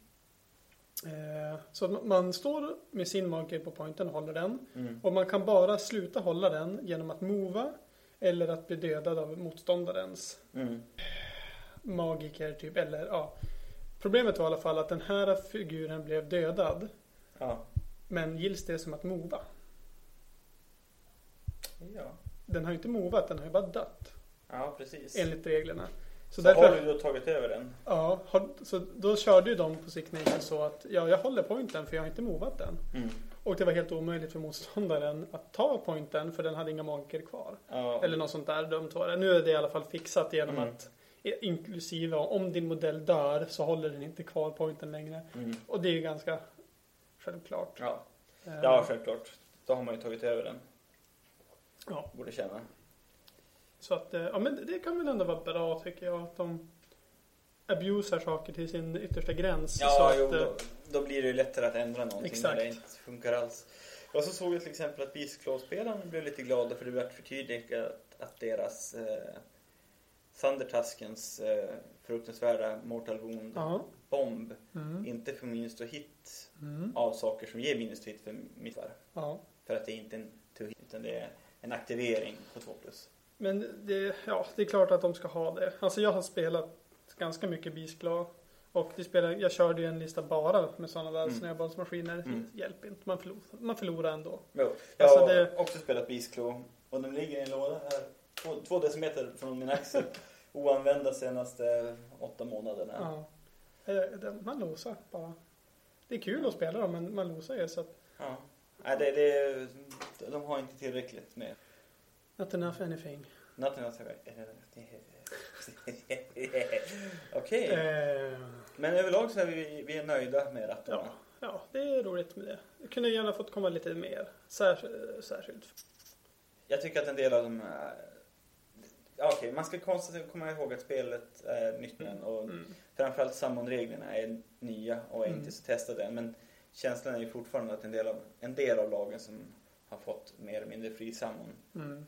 [SPEAKER 3] Eh, så man står med sin magiker på pointen och håller den.
[SPEAKER 2] Mm.
[SPEAKER 3] Och man kan bara sluta hålla den genom att mova eller att bli dödad av motståndarens
[SPEAKER 2] Mm.
[SPEAKER 3] magiker typ. Eller ja. Problemet var i alla fall att den här figuren blev dödad.
[SPEAKER 2] Ja.
[SPEAKER 3] Men gills det som att mova?
[SPEAKER 2] ja.
[SPEAKER 3] Den har ju inte movat, den har ju bara dött.
[SPEAKER 2] Ja, precis.
[SPEAKER 3] Enligt reglerna. Så,
[SPEAKER 2] Så
[SPEAKER 3] därför,
[SPEAKER 2] har du då tagit över den?
[SPEAKER 3] ja, har, så då körde ju de på Sick Nation så att ja, jag håller pointen för jag har inte movat den.
[SPEAKER 2] Mm.
[SPEAKER 3] Och det var helt omöjligt för motståndaren att ta pointen för den hade inga magiker kvar.
[SPEAKER 2] Ja.
[SPEAKER 3] Eller något sånt där dumt var det. Nu är det i alla fall fixat genom
[SPEAKER 2] Mm.
[SPEAKER 3] att inklusive om din modell dör så håller den inte kvar pointen längre.
[SPEAKER 2] Mm.
[SPEAKER 3] Och det är ju ganska självklart.
[SPEAKER 2] Ja.
[SPEAKER 3] Eh,
[SPEAKER 2] ja, självklart. Då har man ju tagit över den.
[SPEAKER 3] ja.
[SPEAKER 2] Borde känna.
[SPEAKER 3] Så att, eh, ja men det- kan väl ändå vara bra tycker jag att de abusar saker till sin yttersta gräns. så
[SPEAKER 2] Ja,
[SPEAKER 3] att,
[SPEAKER 2] jo,
[SPEAKER 3] eh,
[SPEAKER 2] då, då blir det ju lättare att ändra någonting
[SPEAKER 3] Exakt.
[SPEAKER 2] när det inte funkar alls. Och så såg jag till exempel att Beastclaw-spelarna blev lite glada för det blev förtydligat att deras eh, Thundertuskens eh, fruktansvärda Mortal Wound
[SPEAKER 3] Ja.
[SPEAKER 2] bomb
[SPEAKER 3] Mm.
[SPEAKER 2] inte får minus to hit
[SPEAKER 3] Mm.
[SPEAKER 2] av saker som ger minus to hit för mittvar.
[SPEAKER 3] Ja.
[SPEAKER 2] För att det är inte en to hit utan det är en aktivering på 2 plus.
[SPEAKER 3] Men det, ja, det är klart att de ska ha det. Alltså jag har spelat ganska mycket Beastclaw. Och det spelar, jag körde ju en lista bara med sådana där
[SPEAKER 2] Mm.
[SPEAKER 3] snöbollsmaskiner.
[SPEAKER 2] Mm.
[SPEAKER 3] Det hjälper inte. Man förlorar, man förlorar ändå.
[SPEAKER 2] Jo, jag
[SPEAKER 3] Alltså,
[SPEAKER 2] har
[SPEAKER 3] det-
[SPEAKER 2] också spelat Beastclaw och den ligger i en låda här. Två, två decimeter från min axel. Oanvända senaste åtta månaderna.
[SPEAKER 3] Ja. Eh, Man losar bara. Det är kul att spela dem men man losar ju så att
[SPEAKER 2] Ja. Nej, det, det, de har inte tillräckligt med.
[SPEAKER 3] not enough anything.
[SPEAKER 2] Nothing else. Okej.
[SPEAKER 3] Eh,
[SPEAKER 2] Men överlag så är vi, vi är nöjda med rattarna.
[SPEAKER 3] ja. ja, det är roligt med det. Det kunde gärna fått komma lite mer sär, särskilt.
[SPEAKER 2] Jag tycker att en del av de Okej, man ska konstigt komma ihåg att spelet är nytt än och
[SPEAKER 3] Mm.
[SPEAKER 2] framförallt sammonreglerna är nya och är
[SPEAKER 3] Mm.
[SPEAKER 2] inte så testade än. Men känslan är ju fortfarande att en del av, en del av lagen som har fått mer eller mindre fri sammon
[SPEAKER 3] Mm.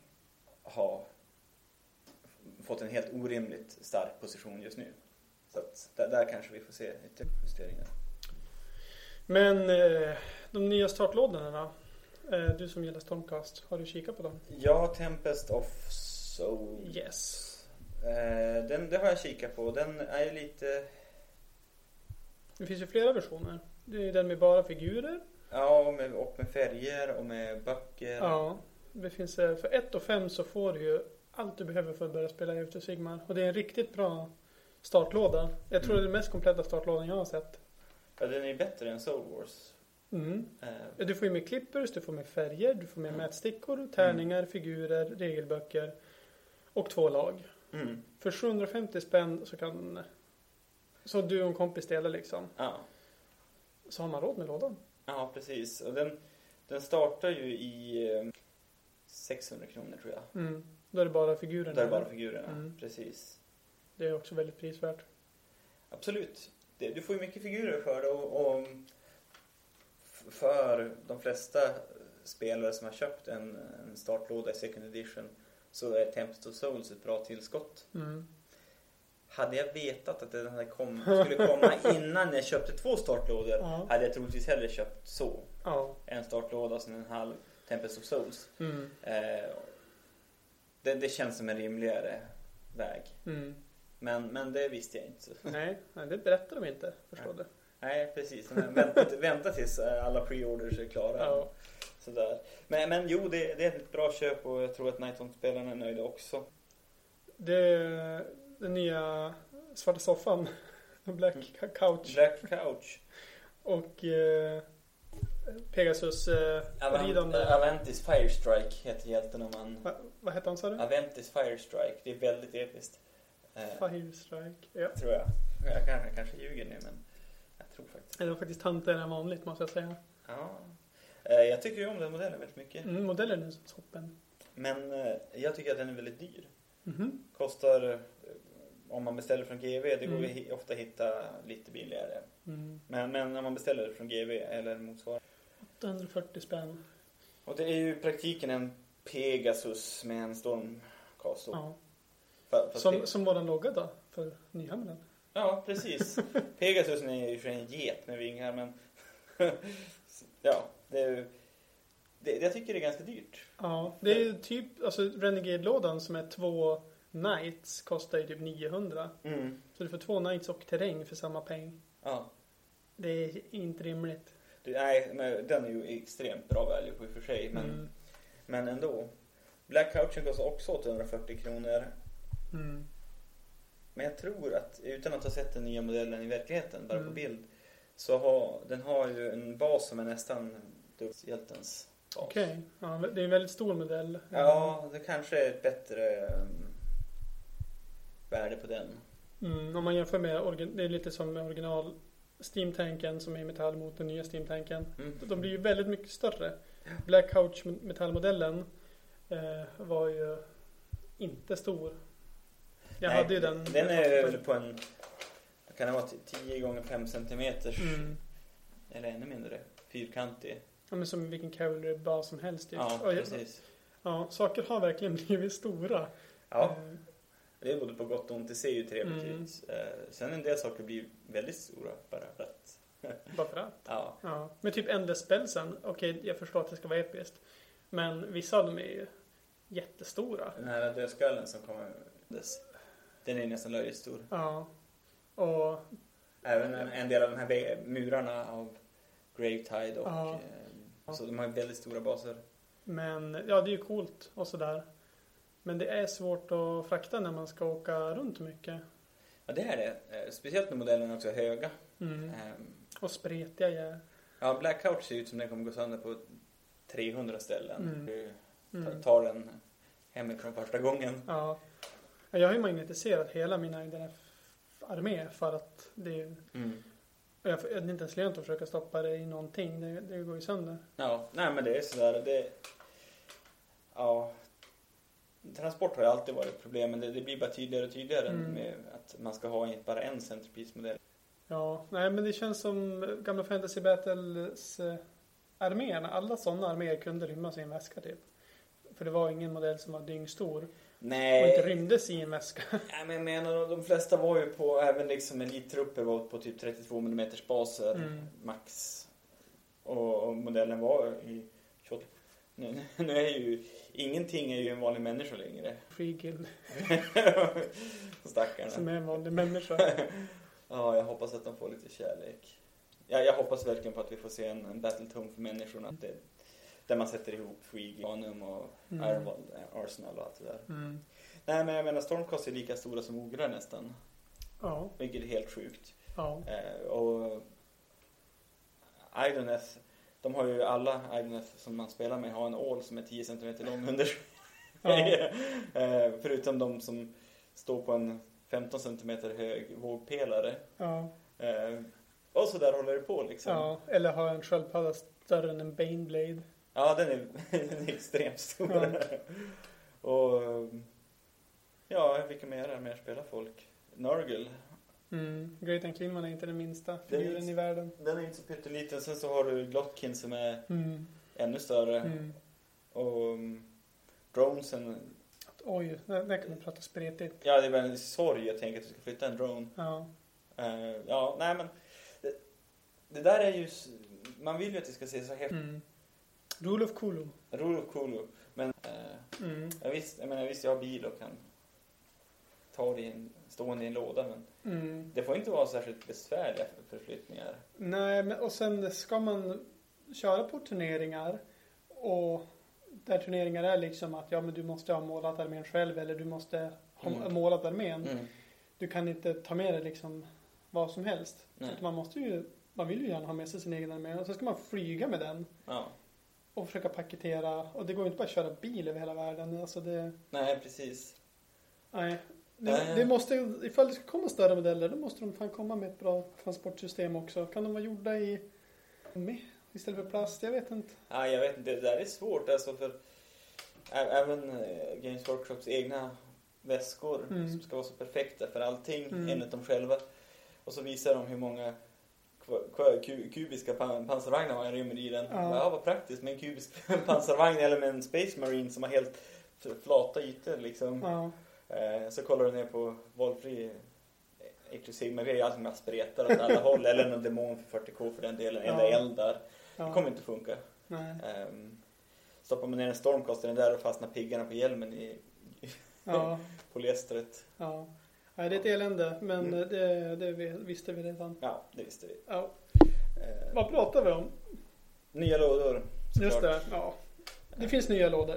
[SPEAKER 2] har fått en helt orimligt stark position just nu. Så att där, där kanske vi får se lite justeringar.
[SPEAKER 3] Men eh, de nya startlådorna? Eh, du som gillar Stormcast, har du kikat på dem?
[SPEAKER 2] Ja, Tempest of Soul.
[SPEAKER 3] Yes.
[SPEAKER 2] Eh, den, det har jag kikat på. Den är ju lite...
[SPEAKER 3] Det finns ju flera versioner. Det är den med bara figurer.
[SPEAKER 2] Ja, och med, och med färger och med böcker.
[SPEAKER 3] Ja. Det finns, eh, för 1 och 5 så får du ju allt du behöver för att börja spela of Sigmar. Och det är en riktigt bra startlåda. Jag tror
[SPEAKER 2] Mm.
[SPEAKER 3] det är den mest kompletta startlådan jag har sett.
[SPEAKER 2] Ja, den är bättre än Soul Wars.
[SPEAKER 3] Mm. Ja, Du får ju med clippers, du får med färger, du får med
[SPEAKER 2] Mm.
[SPEAKER 3] mätstickor, tärningar, figurer, regelböcker och två lag.
[SPEAKER 2] mm.
[SPEAKER 3] För 750 spänn så kan så du och en kompis delar liksom.
[SPEAKER 2] Ja.
[SPEAKER 3] Så har man råd med lådan.
[SPEAKER 2] ja, precis. Och den, den startar ju i eh, 600 kronor tror jag.
[SPEAKER 3] Mm. Då är det bara figurerna.
[SPEAKER 2] Där är bara
[SPEAKER 3] eller?
[SPEAKER 2] figurerna.
[SPEAKER 3] Mm.
[SPEAKER 2] Precis.
[SPEAKER 3] Det är också väldigt prisvärt.
[SPEAKER 2] Absolut. Det, du får ju mycket figurer för det och, och för de flesta spelare som har köpt en, en startlåda i second edition så är Tempest of Souls ett bra tillskott.
[SPEAKER 3] Mm.
[SPEAKER 2] Hade jag vetat att den kom, skulle komma innan jag köpte två startlådor
[SPEAKER 3] Ja.
[SPEAKER 2] hade jag troligtvis hellre köpt så.
[SPEAKER 3] Ja.
[SPEAKER 2] En startlåda som en halv Tempest of Souls.
[SPEAKER 3] Mm.
[SPEAKER 2] Eh, det, det känns som en rimligare väg.
[SPEAKER 3] Mm.
[SPEAKER 2] Men, men det visste jag inte.
[SPEAKER 3] Nej, nej, det berättar de inte. Förstår du?
[SPEAKER 2] Nej, precis. Vänta, vänta tills eh, alla pre-orders är klara.
[SPEAKER 3] Ja.
[SPEAKER 2] Sådär. Men, men jo, det, det är ett bra köp och jag tror att Nighthawk-spelarna är nöjda också.
[SPEAKER 3] Det, den nya svarta soffan. Black couch.
[SPEAKER 2] Black Couch.
[SPEAKER 3] Och eh, Pegasus eh, ridande.
[SPEAKER 2] Aventis Firestrike heter hjälten om man...
[SPEAKER 3] Va, vad hette han sa du?
[SPEAKER 2] Aventis Firestrike. Det är väldigt episkt. Eh,
[SPEAKER 3] Fire Strike. Ja.
[SPEAKER 2] tror jag. Jag kanske, jag kanske ljuger nu men jag tror faktiskt
[SPEAKER 3] Det var faktiskt tantigare än vanligt måste jag säga.
[SPEAKER 2] Ja. Eh, jag tycker ju om den modellen väldigt mycket.
[SPEAKER 3] Mm, modellen är toppen.
[SPEAKER 2] Men eh, jag tycker att den är väldigt dyr.
[SPEAKER 3] Mhm.
[SPEAKER 2] Kostar, eh, om man beställer från GV, det går
[SPEAKER 3] Mm.
[SPEAKER 2] hi- ofta hitta lite billigare.
[SPEAKER 3] Mm.
[SPEAKER 2] Men, men om man beställer från GV eller motsvarande.
[SPEAKER 3] 840 spänn.
[SPEAKER 2] Och det är ju i praktiken en Pegasus med en Stormcast. då.
[SPEAKER 3] Ja. Som,
[SPEAKER 2] det-
[SPEAKER 3] som våran logga då? För Nyhamnen.
[SPEAKER 2] Ja, precis. Pegasus är ju för en get med vingar men... ja, det. Det, jag tycker det är ganska dyrt.
[SPEAKER 3] Ja, det är ju typ, alltså Renegade-lådan som är två Knights kostar ju typ 900.
[SPEAKER 2] Mm.
[SPEAKER 3] Så du får två Knights och terräng för samma peng.
[SPEAKER 2] Ja.
[SPEAKER 3] Det är inte rimligt.
[SPEAKER 2] Det, nej, men den är ju extremt bra value på i och för sig. Men,
[SPEAKER 3] Mm.
[SPEAKER 2] men ändå. Black Couchen kostar också 840 kronor.
[SPEAKER 3] Mm.
[SPEAKER 2] Men jag tror att, utan att ha sett den nya modellen i verkligheten, bara på
[SPEAKER 3] Mm.
[SPEAKER 2] bild, så har den har ju en bas som är nästan hjältens bas.
[SPEAKER 3] Okej, ja, det är en väldigt stor modell.
[SPEAKER 2] Ja, det kanske är ett bättre um, värde på den.
[SPEAKER 3] Mm, om man jämför med, det är lite som med original Steam-tanken som är i metall mot den nya Steam-tanken.
[SPEAKER 2] Mm.
[SPEAKER 3] De blir ju väldigt mycket större. Black Couch metallmodellen eh, var ju inte stor. Jag
[SPEAKER 2] Nej,
[SPEAKER 3] hade ju den.
[SPEAKER 2] Den är väl på en, kan det vara, 10 gånger 5 centimeters
[SPEAKER 3] Mm.
[SPEAKER 2] eller ännu mindre, fyrkantig.
[SPEAKER 3] Ja, men som vilken cavalry-bas som helst. Typ.
[SPEAKER 2] Ja, precis.
[SPEAKER 3] ja, saker har verkligen blivit stora.
[SPEAKER 2] Ja,
[SPEAKER 3] Eh,
[SPEAKER 2] det är både på gott och ont. Det ser ju trevligt
[SPEAKER 3] Mm.
[SPEAKER 2] ut. Eh, Sen en del saker blir väldigt stora bara för att.
[SPEAKER 3] bara för att.
[SPEAKER 2] Ja,
[SPEAKER 3] Ja. Men typ Endless Spellsen, okej jag förstår att det ska vara episkt. Men vissa av dem är ju jättestora.
[SPEAKER 2] den här dödskallen som kommer. Den är nästan löjligt stor.
[SPEAKER 3] Ja. Och
[SPEAKER 2] Även en, en del av de här murarna av Gravetide och
[SPEAKER 3] Ja.
[SPEAKER 2] Så de har väldigt stora baser.
[SPEAKER 3] Men ja, det är ju coolt och sådär. Men det är svårt att frakta när man ska åka runt mycket.
[SPEAKER 2] Ja, det är det. Eh, Speciellt när modellerna också är höga.
[SPEAKER 3] Mm.
[SPEAKER 2] Ehm,
[SPEAKER 3] Och spretiga ja.
[SPEAKER 2] Ja, Black Couch ser ut som den kommer gå sönder på 300 ställen.
[SPEAKER 3] Mm.
[SPEAKER 2] Du
[SPEAKER 3] Mm.
[SPEAKER 2] tar den hemifrån första gången.
[SPEAKER 3] Ja. Jag har ju magnetiserat hela min IDF-armé för att det är,
[SPEAKER 2] Mm.
[SPEAKER 3] Jag, är inte ens lönt att försöka stoppa det i någonting. Det, det går ju sönder.
[SPEAKER 2] Ja, nej men det är sådär. Det, ja, transport har ju alltid varit ett problem men det, det blir bara tydligare och tydligare
[SPEAKER 3] Mm.
[SPEAKER 2] med att man ska ha bara en centerpiece-modell.
[SPEAKER 3] Ja, nej men det känns som gamla Fantasy Battles eh, arméerna. Alla sådana arméer kunde rymmas i en väska typ. För det var ingen modell som var dyngstor. Och inte
[SPEAKER 2] Nej,
[SPEAKER 3] rymdes i en väska.
[SPEAKER 2] nej, men jag menar de flesta var ju på, även liksom elittrupper var på typ 32 mm baser
[SPEAKER 3] Mm.
[SPEAKER 2] max. Och, och modellen var i 28. Nu, nu är ju, ingenting är ju en vanlig människa längre.
[SPEAKER 3] Free Guild.
[SPEAKER 2] Stackarna.
[SPEAKER 3] Som är en vanlig människa.
[SPEAKER 2] Ja, jag hoppas att de får lite kärlek. Ja, jag hoppas verkligen på att vi får se en, en Battletome för människorna. Det, där man sätter ihop Free Ganum och
[SPEAKER 3] Mm.
[SPEAKER 2] Ironwall, eh, Arsenal och allt det där.
[SPEAKER 3] Mm.
[SPEAKER 2] Nej, men jag menar Stormcast är lika stora som Ogra nästan.
[SPEAKER 3] Ja,
[SPEAKER 2] Vilket är helt sjukt.
[SPEAKER 3] ja.
[SPEAKER 2] Eh, och Idoneth, de har ju alla Idoneth som man spelar med har en ål som är 10 cm lång under
[SPEAKER 3] Ja.
[SPEAKER 2] eh, Förutom de som står på en 15 cm hög vågpelare.
[SPEAKER 3] ja.
[SPEAKER 2] Eh, och så där håller det på liksom.
[SPEAKER 3] ja. Eller ha en sköldpadda större än en Baneblade.
[SPEAKER 2] Ja, den är, den är extremt stor.
[SPEAKER 3] Ja.
[SPEAKER 2] och ja, vilka mer är mer spelar folk? Nurgle,
[SPEAKER 3] Mm. Great Unclean är inte den minsta
[SPEAKER 2] är
[SPEAKER 3] figuren i världen.
[SPEAKER 2] den är inte så pytteliten. Sen så har du Glotkin som är
[SPEAKER 3] Mm.
[SPEAKER 2] ännu större.
[SPEAKER 3] Mm.
[SPEAKER 2] Och um, Dronesen,
[SPEAKER 3] Oj, där, där kan man prata spretigt.
[SPEAKER 2] ja det är väl en sorg att tänka att du ska flytta en drone.
[SPEAKER 3] Ja.
[SPEAKER 2] Eh, ja, nej men det, det där är ju, man vill ju att det ska se så häftigt
[SPEAKER 3] Mm. Rule of Kulu.
[SPEAKER 2] Rule of Kulu. Men eh,
[SPEAKER 3] Mm.
[SPEAKER 2] jag, visst, jag menar visst jag har bil och kan ta det i en, stående i en låda men
[SPEAKER 3] Mm.
[SPEAKER 2] det får inte vara särskilt besvärliga för- förflyttningar.
[SPEAKER 3] Nej, men och sen ska man köra på turneringar och där turneringar är liksom att ja men du måste ha målat armén själv eller du måste ha
[SPEAKER 2] Mm.
[SPEAKER 3] målat armén.
[SPEAKER 2] Mm.
[SPEAKER 3] Du kan inte ta med dig liksom vad som helst. Man måste ju, man vill ju gärna ha med sig sin egen armé och så ska man flyga med den
[SPEAKER 2] Ja.
[SPEAKER 3] Och försöka paketera och det går ju inte bara att köra bil över hela världen. Alltså det,
[SPEAKER 2] Nej, precis.
[SPEAKER 3] nej. Det,
[SPEAKER 2] Nej.
[SPEAKER 3] det måste, ifall det ska komma större modeller då måste de fan komma med ett bra transportsystem också. Kan de vara gjorda i istället för plast? Jag vet inte.
[SPEAKER 2] Ja, jag vet inte, det där är svårt alltså för även eh, Games Workshops egna väskor
[SPEAKER 3] Mm.
[SPEAKER 2] som ska vara så perfekta för allting
[SPEAKER 3] Mm.
[SPEAKER 2] enligt dem själva. Och så visar de hur många kubiska pan- pansarvagnar man rymmer i den.
[SPEAKER 3] Ja.
[SPEAKER 2] Ja, vad praktiskt med en kubisk pansarvagn eller med en Space Marine som har helt flata ytor liksom.
[SPEAKER 3] Ja,
[SPEAKER 2] Eh, så kollar du ner på valfri har ju alltid med spretar åt alla håll eller någon demon för 40k för den delen,
[SPEAKER 3] Ja.
[SPEAKER 2] eller eldar. Det
[SPEAKER 3] ja.
[SPEAKER 2] kommer inte funka.
[SPEAKER 3] Nej.
[SPEAKER 2] Um, stoppar man ner en den där och fastnar piggarna på hjälmen i
[SPEAKER 3] Ja,
[SPEAKER 2] polyestret.
[SPEAKER 3] ja. Nej, det är ett elände, men
[SPEAKER 2] Mm.
[SPEAKER 3] det, det vi- visste vi redan.
[SPEAKER 2] Ja, det visste vi.
[SPEAKER 3] Ja.
[SPEAKER 2] Eh,
[SPEAKER 3] Vad pratar vi om?
[SPEAKER 2] nya lådor.
[SPEAKER 3] Just det, ja. Det finns nya lådor.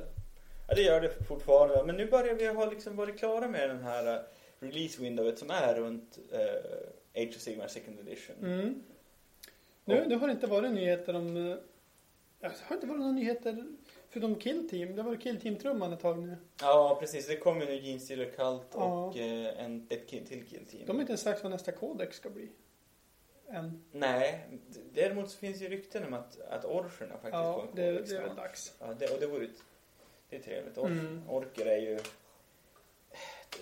[SPEAKER 2] Ja, det gör det fortfarande. Men nu börjar vi ha liksom varit klara med den här eh, release windowet som är runt uh, Age of Sigmar second edition.
[SPEAKER 3] Mm. Nu, nu har det inte varit nyheter om... eh, Det har inte varit några nyheter förutom Kill Team. Det varit Kill Team-trumman ett tag nu.
[SPEAKER 2] Ja, precis. Det kommer nu Gene Stealer Cult
[SPEAKER 3] Ja.
[SPEAKER 2] och eh, en, ett kill, till kill team.
[SPEAKER 3] De har inte ens sagt vad nästa kodex ska bli. Än.
[SPEAKER 2] Nej, däremot så finns ju rykten om att, att orcherna faktiskt
[SPEAKER 3] Ja,
[SPEAKER 2] får en
[SPEAKER 3] det,
[SPEAKER 2] kodex
[SPEAKER 3] det är väl dags.
[SPEAKER 2] Ja, det, och det vore det är trevligt. Or,
[SPEAKER 3] Mm.
[SPEAKER 2] Orker är ju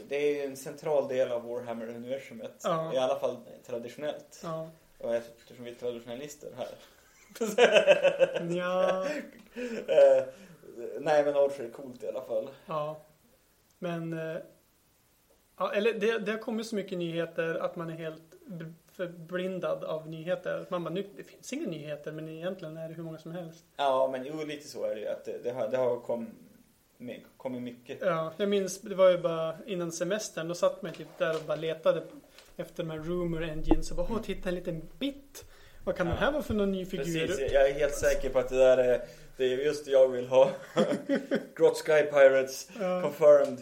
[SPEAKER 2] det är ju en central del av Warhammer-universumet.
[SPEAKER 3] Ja.
[SPEAKER 2] I alla fall traditionellt.
[SPEAKER 3] Ja.
[SPEAKER 2] Och eftersom vi är traditionalister här.
[SPEAKER 3] ja.
[SPEAKER 2] Eh, nej men Orcher är coolt i alla fall.
[SPEAKER 3] Ja. Men... eh, Ja, eller det, det har kommit så mycket nyheter att man är helt förblindad av nyheter. Man bara, nu, det finns inga nyheter men egentligen är det hur många som helst.
[SPEAKER 2] Ja men jo lite så är det ju. Att det, det har, det har kommit mycket.
[SPEAKER 3] Ja, jag minns, det var ju bara innan semestern, då satt man typ där och bara letade efter de här rumor engines och bara, åh, titta en liten bit. Vad kan
[SPEAKER 2] Ja.
[SPEAKER 3] den här vara för någon ny figur?
[SPEAKER 2] Precis, jag är helt säker på att det där är, det är just det jag vill ha. Grot Sky Pirates
[SPEAKER 3] Ja,
[SPEAKER 2] confirmed.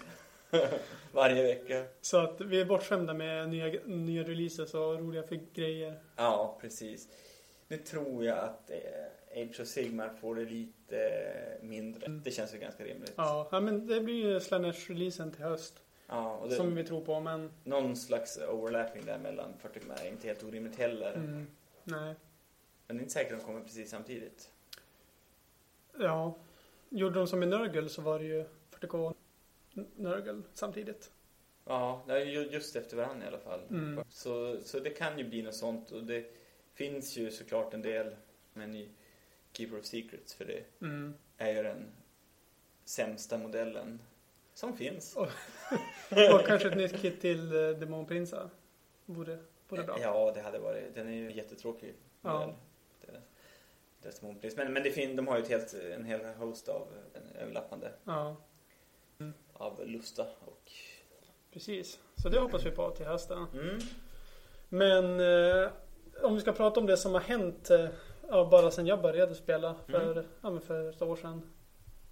[SPEAKER 2] Varje vecka.
[SPEAKER 3] så att vi är bortskämda med nya, nya releases och roliga för grejer.
[SPEAKER 2] Ja, precis. Nu tror jag att eh, Age of Sigmar får det lite mindre.
[SPEAKER 3] Mm.
[SPEAKER 2] Det känns ju ganska rimligt.
[SPEAKER 3] Ja, ja men det blir ju Slanesh-releasen till höst.
[SPEAKER 2] Ja, och det,
[SPEAKER 3] Som vi tror på, men...
[SPEAKER 2] någon slags overlapping där mellan 40 är inte helt orimligt heller.
[SPEAKER 3] Mm, Nej.
[SPEAKER 2] Men det är inte säkert att de kommer precis samtidigt.
[SPEAKER 3] Ja. Gjorde de som i Nurgle så var det ju 40K N- Nurgle samtidigt.
[SPEAKER 2] Ja, just efter varandra i alla fall.
[SPEAKER 3] Mm.
[SPEAKER 2] Så, så det kan ju bli något sånt och det finns ju såklart en del men i Keeper of Secrets för det
[SPEAKER 3] Mm.
[SPEAKER 2] är ju den sämsta modellen som finns.
[SPEAKER 3] Och kanske ett nytt kit till uh, Demonprinsa. Vore, vore bra.
[SPEAKER 2] Ja, det hade varit. Den är ju jättetråkig
[SPEAKER 3] Ja.
[SPEAKER 2] Desmond Prince. Men, men det fin, de har ju ett helt, en hel host av överlappande
[SPEAKER 3] Ja,
[SPEAKER 2] av Lusta och...
[SPEAKER 3] precis. Så det hoppas vi på till hösten.
[SPEAKER 2] Mm.
[SPEAKER 3] Men eh, om vi ska prata om det som har hänt eh, ja, bara sedan jag började spela för,
[SPEAKER 2] Mm.
[SPEAKER 3] ja, för ett år sedan.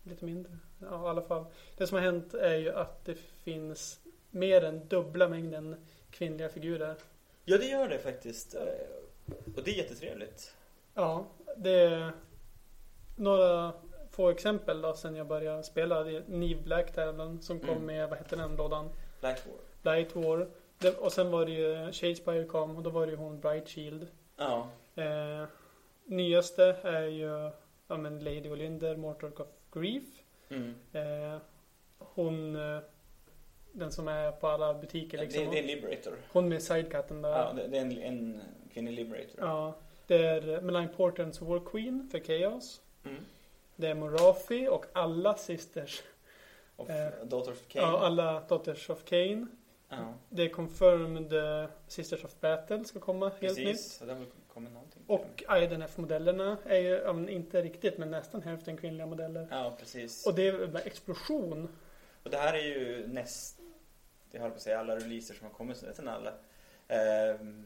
[SPEAKER 3] Lite mindre. Ja, i alla fall. Det som har hänt är ju att det finns mer än dubbla mängden kvinnliga figurer.
[SPEAKER 2] Ja, det gör det faktiskt. Eh, Och det är jättetrevligt.
[SPEAKER 3] Ja, det är några få exempel då sen jag började spela. Det är Neve Black Talon som kom
[SPEAKER 2] Mm.
[SPEAKER 3] med, vad hette den lådan?
[SPEAKER 2] Light War.
[SPEAKER 3] Light War. Det, och sen var det ju Shadespire kom och då var det ju hon Bright Shield.
[SPEAKER 2] Ja.
[SPEAKER 3] Eh, nyaste är ju ja, men Lady Olynder, Mortal of Grief.
[SPEAKER 2] Mm.
[SPEAKER 3] Eh, hon, eh, den som är på alla butiker
[SPEAKER 2] Det,
[SPEAKER 3] liksom.
[SPEAKER 2] det är en Liberator.
[SPEAKER 3] Hon med sidekatten där.
[SPEAKER 2] Ja, det, det är en, en kvinnlig Liberator.
[SPEAKER 3] Ja, det är Malign Portents War Queen för Chaos.
[SPEAKER 2] Mm.
[SPEAKER 3] Det är Morafi och alla Sisters.
[SPEAKER 2] Och
[SPEAKER 3] Eh,
[SPEAKER 2] Daughters of Cain.
[SPEAKER 3] Ja, alla Daughters of Cain.
[SPEAKER 2] Ja,
[SPEAKER 3] Det är confirmed eh, Sisters of Battle ska komma helt nytt.
[SPEAKER 2] precis. Så det kommit någonting.
[SPEAKER 3] Och IDNF-modellerna är ju, ja, inte riktigt, men nästan hälften kvinnliga modeller.
[SPEAKER 2] Ja, precis.
[SPEAKER 3] Och det är bara explosion.
[SPEAKER 2] Och det här är ju näst, jag höll på att säga alla releaser som har kommit, så nästan alla. Ehm,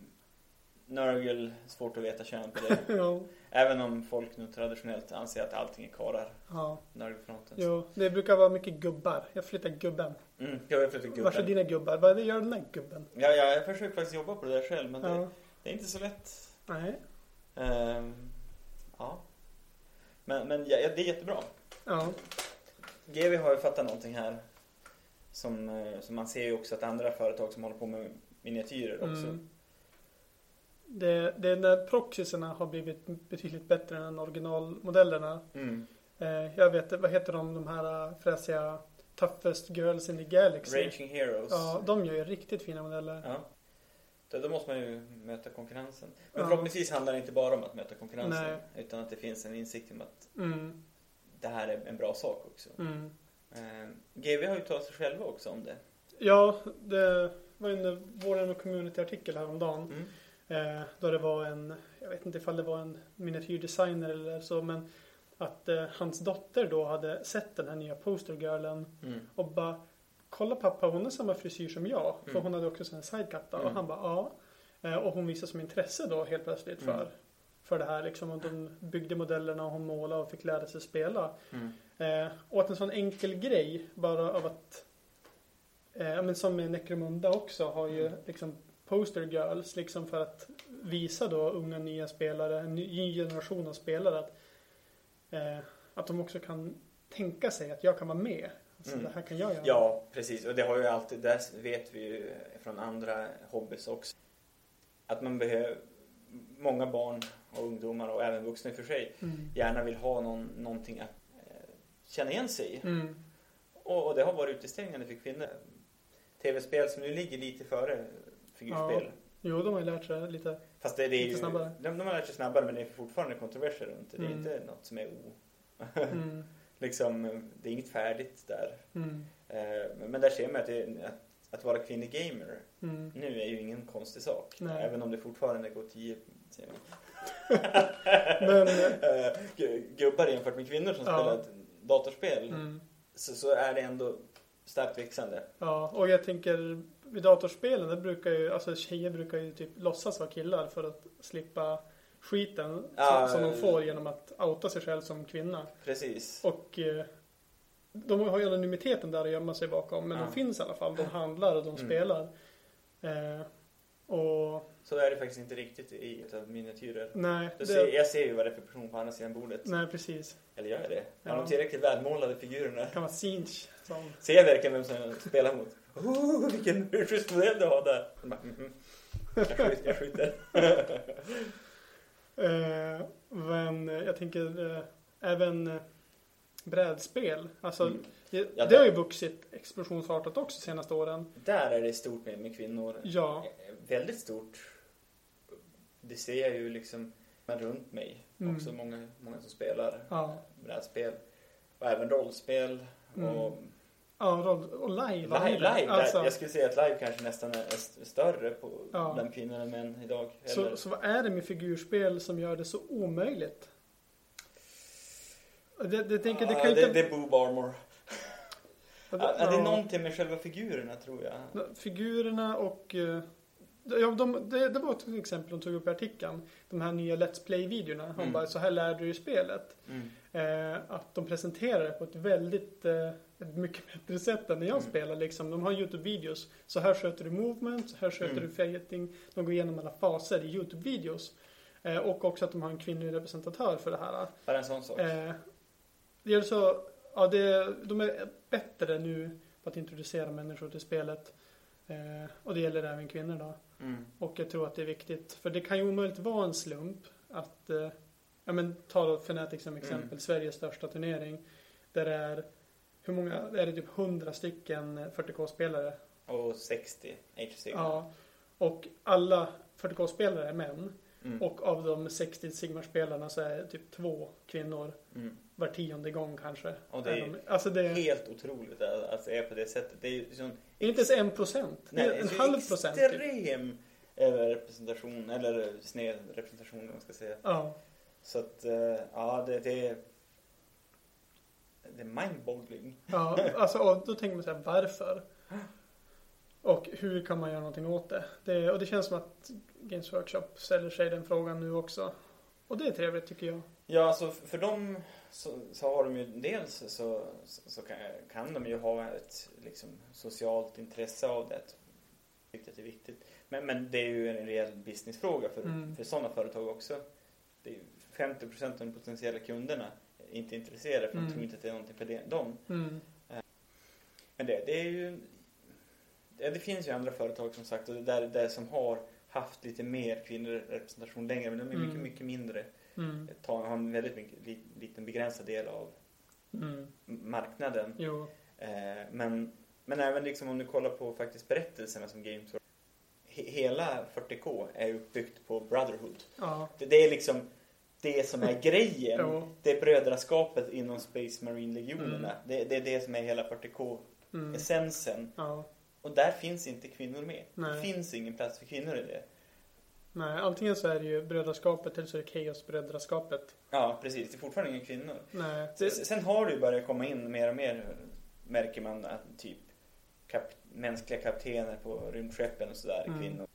[SPEAKER 2] Nurgle, svårt att veta kön på det.
[SPEAKER 3] ja,
[SPEAKER 2] Även om folk nu traditionellt anser att allting är karlar,
[SPEAKER 3] ja.
[SPEAKER 2] Nurgle-fronten.
[SPEAKER 3] Jo, det brukar vara mycket gubbar. Jag flyttar gubben.
[SPEAKER 2] Mm, jag vet inte
[SPEAKER 3] Vars är
[SPEAKER 2] gubben.
[SPEAKER 3] dina gubbar? Vad det gör den där gubben?
[SPEAKER 2] Ja, ja, jag försöker faktiskt jobba på det där själv, men det,
[SPEAKER 3] Ja.
[SPEAKER 2] det är inte så lätt.
[SPEAKER 3] Nej.
[SPEAKER 2] Ehm, ja. Men, men ja, det är jättebra.
[SPEAKER 3] Ja.
[SPEAKER 2] GW har ju fattat någonting här. Som, eh, som man ser ju också att andra företag som håller på med miniatyrer också.
[SPEAKER 3] Mm. Det, det är när proxysarna har blivit betydligt bättre än originalmodellerna.
[SPEAKER 2] Mm.
[SPEAKER 3] Eh, jag vet vad heter de, de här äh, fräsiga Toughest Girls in the Galaxy?
[SPEAKER 2] Raging Heroes.
[SPEAKER 3] Ja, de gör ju riktigt fina modeller.
[SPEAKER 2] Ja. Då, då måste man ju möta konkurrensen. Men
[SPEAKER 3] Ja.
[SPEAKER 2] förhoppningsvis handlar det inte bara om att möta konkurrensen.
[SPEAKER 3] Nej.
[SPEAKER 2] Utan att det finns en insikt om att
[SPEAKER 3] Mm,
[SPEAKER 2] det här är en bra sak också.
[SPEAKER 3] mm.
[SPEAKER 2] Eh, GW har ju talat sig själva också om det.
[SPEAKER 3] Ja, det var en vår community-artikel häromdagen.
[SPEAKER 2] Mm.
[SPEAKER 3] Eh, då det var en, jag vet inte ifall det var en miniatyrdesigner eller så, men att eh, hans dotter då hade sett den här nya postergirlen
[SPEAKER 2] Mm.
[SPEAKER 3] och bara Kolla pappa, hon har samma frisyr som jag. För
[SPEAKER 2] Mm.
[SPEAKER 3] hon hade också en sidecut Och
[SPEAKER 2] Mm.
[SPEAKER 3] han bara ja. Eh, och hon visade som intresse då helt plötsligt för,
[SPEAKER 2] Mm.
[SPEAKER 3] För det här liksom. Och de byggde modellerna och hon målade och fick lära sig spela.
[SPEAKER 2] Mm.
[SPEAKER 3] Eh, och att en sån enkel grej bara av att eh, men som med Necromunda också har ju
[SPEAKER 2] Mm.
[SPEAKER 3] liksom poster girls liksom för att visa då unga nya spelare, en ny ny generation av spelare att, eh, att de också kan tänka sig att jag kan vara med. Alltså,
[SPEAKER 2] Mm.
[SPEAKER 3] Det här kan jag göra.
[SPEAKER 2] Ja, precis. Och det har ju alltid, där vet vi ju från andra hobbys också. Att man behöver, många barn och ungdomar och även vuxna i och för sig,
[SPEAKER 3] Mm.
[SPEAKER 2] gärna vill ha någon, någonting att eh, känna igen sig i.
[SPEAKER 3] Mm.
[SPEAKER 2] Och, och det har varit utestängande för kvinnor. Tv-spel som nu ligger lite före figurspel.
[SPEAKER 3] Ja. Jo, de har ju lärt sig lite.
[SPEAKER 2] Fast det, det är
[SPEAKER 3] Lite
[SPEAKER 2] ju,
[SPEAKER 3] snabbare.
[SPEAKER 2] De, de har lärt sig snabbare men det är fortfarande kontroverser runt det. Det är
[SPEAKER 3] Mm.
[SPEAKER 2] inte något som är o...
[SPEAKER 3] Mm.
[SPEAKER 2] liksom, det är inget färdigt där.
[SPEAKER 3] Mm.
[SPEAKER 2] Eh, men- där ser man att, det, att, att vara kvinnlig gamer
[SPEAKER 3] Mm.
[SPEAKER 2] nu är ju ingen konstig sak.
[SPEAKER 3] Nej.
[SPEAKER 2] Även om det fortfarande går 10 säger man.
[SPEAKER 3] Men,
[SPEAKER 2] Eh, gu- Gubbar jämfört med kvinnor som
[SPEAKER 3] Ja.
[SPEAKER 2] spelar ett datorspel
[SPEAKER 3] mm.
[SPEAKER 2] så, så är det ändå starkt växande.
[SPEAKER 3] Ja, och jag tänker vid datorspelen, det brukar ju, alltså tjejer brukar ju typ låtsas vara killar för att slippa skiten
[SPEAKER 2] Ja,
[SPEAKER 3] som, som de
[SPEAKER 2] eh,
[SPEAKER 3] får genom att outa sig själv som kvinna.
[SPEAKER 2] Precis.
[SPEAKER 3] Och eh, de har ju anonymiteten där att gömma sig bakom, men
[SPEAKER 2] Ja.
[SPEAKER 3] de finns i alla fall. De handlar och de
[SPEAKER 2] Mm.
[SPEAKER 3] spelar. Eh, och
[SPEAKER 2] Så är det faktiskt inte riktigt i utav miniatyrer.
[SPEAKER 3] nej,
[SPEAKER 2] Jag
[SPEAKER 3] det,
[SPEAKER 2] ser, jag ser ju vad det är för person på andra sidan bordet.
[SPEAKER 3] nej precis.
[SPEAKER 2] Eller gör jag det?
[SPEAKER 3] Ja.
[SPEAKER 2] de tillräckligt välmålade figurerna?
[SPEAKER 3] Kan vara Sinch som...
[SPEAKER 2] Ser jag verkligen vem som jag spelar mot? Oh, vilken schysst modell du har där! Jag, bara, mhm. jag, skjuter, jag skjuter.
[SPEAKER 3] Eh, men jag tänker eh, även eh, brädspel. Alltså,
[SPEAKER 2] Mm.
[SPEAKER 3] Det,
[SPEAKER 2] Ja,
[SPEAKER 3] det har ju vuxit explosionsartat också de senaste åren.
[SPEAKER 2] Där är det stort med, med kvinnor.
[SPEAKER 3] Ja.
[SPEAKER 2] Eh, Väldigt stort. Det ser jag ju liksom runt mig.
[SPEAKER 3] Mm.
[SPEAKER 2] Också många, många som spelar
[SPEAKER 3] Ja.
[SPEAKER 2] brädspel. Och även rollspel.
[SPEAKER 3] Mm.
[SPEAKER 2] Och
[SPEAKER 3] Ja, roll- och live.
[SPEAKER 2] live, live
[SPEAKER 3] Alltså,
[SPEAKER 2] jag skulle säga att live kanske nästan är st- större på,
[SPEAKER 3] Ja.
[SPEAKER 2] bland kvinnor än idag.
[SPEAKER 3] så,
[SPEAKER 2] Eller-
[SPEAKER 3] så vad är det med figurspel som gör det så omöjligt? Det, det, tänker, det
[SPEAKER 2] Ja,
[SPEAKER 3] kan
[SPEAKER 2] det,
[SPEAKER 3] inte...
[SPEAKER 2] det är boob armor.
[SPEAKER 3] Ja,
[SPEAKER 2] det är någonting med själva figurerna tror jag.
[SPEAKER 3] Figurerna och... eh, Ja, de, det, det var till exempel de tog upp i artikeln. De här nya Let's Play-videorna. Han
[SPEAKER 2] Mm.
[SPEAKER 3] bara, så här lär du ju spelet.
[SPEAKER 2] Mm.
[SPEAKER 3] Eh, att de presenterar det på ett väldigt, eh, ett mycket bättre sätt än när jag
[SPEAKER 2] Mm.
[SPEAKER 3] spelar. Liksom. De har YouTube-videos. Så här sköter du movement, så här sköter
[SPEAKER 2] Mm.
[SPEAKER 3] du fighting. De går igenom alla faser i YouTube-videos. Eh, och också att de har en kvinnlig representatör för det här.
[SPEAKER 2] Bara en sån sak.
[SPEAKER 3] Eh, det är så, ja, det, de är bättre nu på att introducera människor till spelet. Eh, och det gäller även kvinnor då.
[SPEAKER 2] Mm.
[SPEAKER 3] Och jag tror att det är viktigt. För det kan ju omöjligt vara en slump att, eh, ja men ta då Fnatic som exempel,
[SPEAKER 2] Mm.
[SPEAKER 3] Sveriges största turnering. Där det är, hur många, är det typ 100 stycken 40k-spelare?
[SPEAKER 2] Och 60 HC.
[SPEAKER 3] Ja. Och alla 40k-spelare är män.
[SPEAKER 2] Mm.
[SPEAKER 3] Och av de 60 Sigmar-spelarna så är det typ två kvinnor
[SPEAKER 2] Mm.
[SPEAKER 3] var tionde gång kanske.
[SPEAKER 2] Och det är
[SPEAKER 3] de, alltså det är
[SPEAKER 2] Helt otroligt att det är på det sättet. Det är sån
[SPEAKER 3] inte ens en procent. Det
[SPEAKER 2] nej,
[SPEAKER 3] är en halv procent. Typ.
[SPEAKER 2] extrem överrepresentation, eller sned representation om man ska säga.
[SPEAKER 3] Ja.
[SPEAKER 2] Så att, eh, ja det, det är det är mindboggling.
[SPEAKER 3] ja, alltså och då tänker man så här, varför? Och hur kan man göra någonting åt det? det? Och det känns som att Games Workshop ställer sig den frågan nu också. Och det är trevligt tycker jag.
[SPEAKER 2] Ja, alltså för dem så, så har de ju dels så, så, kan, kan de ju ha ett liksom, socialt intresse av det. Tycker att det är viktigt. Men, men det är ju en reell businessfråga för,
[SPEAKER 3] Mm.
[SPEAKER 2] för sådana företag också. Det är ju 50% av de potentiella kunderna är inte intresserade för
[SPEAKER 3] Mm.
[SPEAKER 2] de tror inte att det är någonting för det, dem.
[SPEAKER 3] Mm.
[SPEAKER 2] Men det, det är ju... Det, det finns ju andra företag som sagt och det där, där som har haft lite mer kvinnlig representation längre men de är mycket,
[SPEAKER 3] Mm.
[SPEAKER 2] mycket mindre.
[SPEAKER 3] Mm.
[SPEAKER 2] Tar, har en väldigt mycket, li, liten begränsad del av
[SPEAKER 3] Mm.
[SPEAKER 2] marknaden. Eh, men, men även liksom om du kollar på faktiskt berättelserna som Games he, Hela 40K är uppbyggt på Brotherhood.
[SPEAKER 3] Ja.
[SPEAKER 2] Det, det är liksom det som är grejen.
[SPEAKER 3] Jo.
[SPEAKER 2] Det är brödraskapet inom Space Marine-legionerna.
[SPEAKER 3] Mm.
[SPEAKER 2] Det, det är det som är hela 40K-essensen.
[SPEAKER 3] Mm. Ja.
[SPEAKER 2] Och där finns inte kvinnor med. Det
[SPEAKER 3] Nej.
[SPEAKER 2] finns ingen plats för kvinnor i det.
[SPEAKER 3] Nej, antingen så är det ju brödraskapet eller så är det Chaos-brödraskapet.
[SPEAKER 2] Ja, precis. Det är fortfarande inga kvinnor.
[SPEAKER 3] Nej.
[SPEAKER 2] Sen, sen har det ju börjat komma in mer och mer, märker man, att typ kap, mänskliga kaptener på rymdskeppen och sådär,
[SPEAKER 3] Mm.
[SPEAKER 2] kvinnor.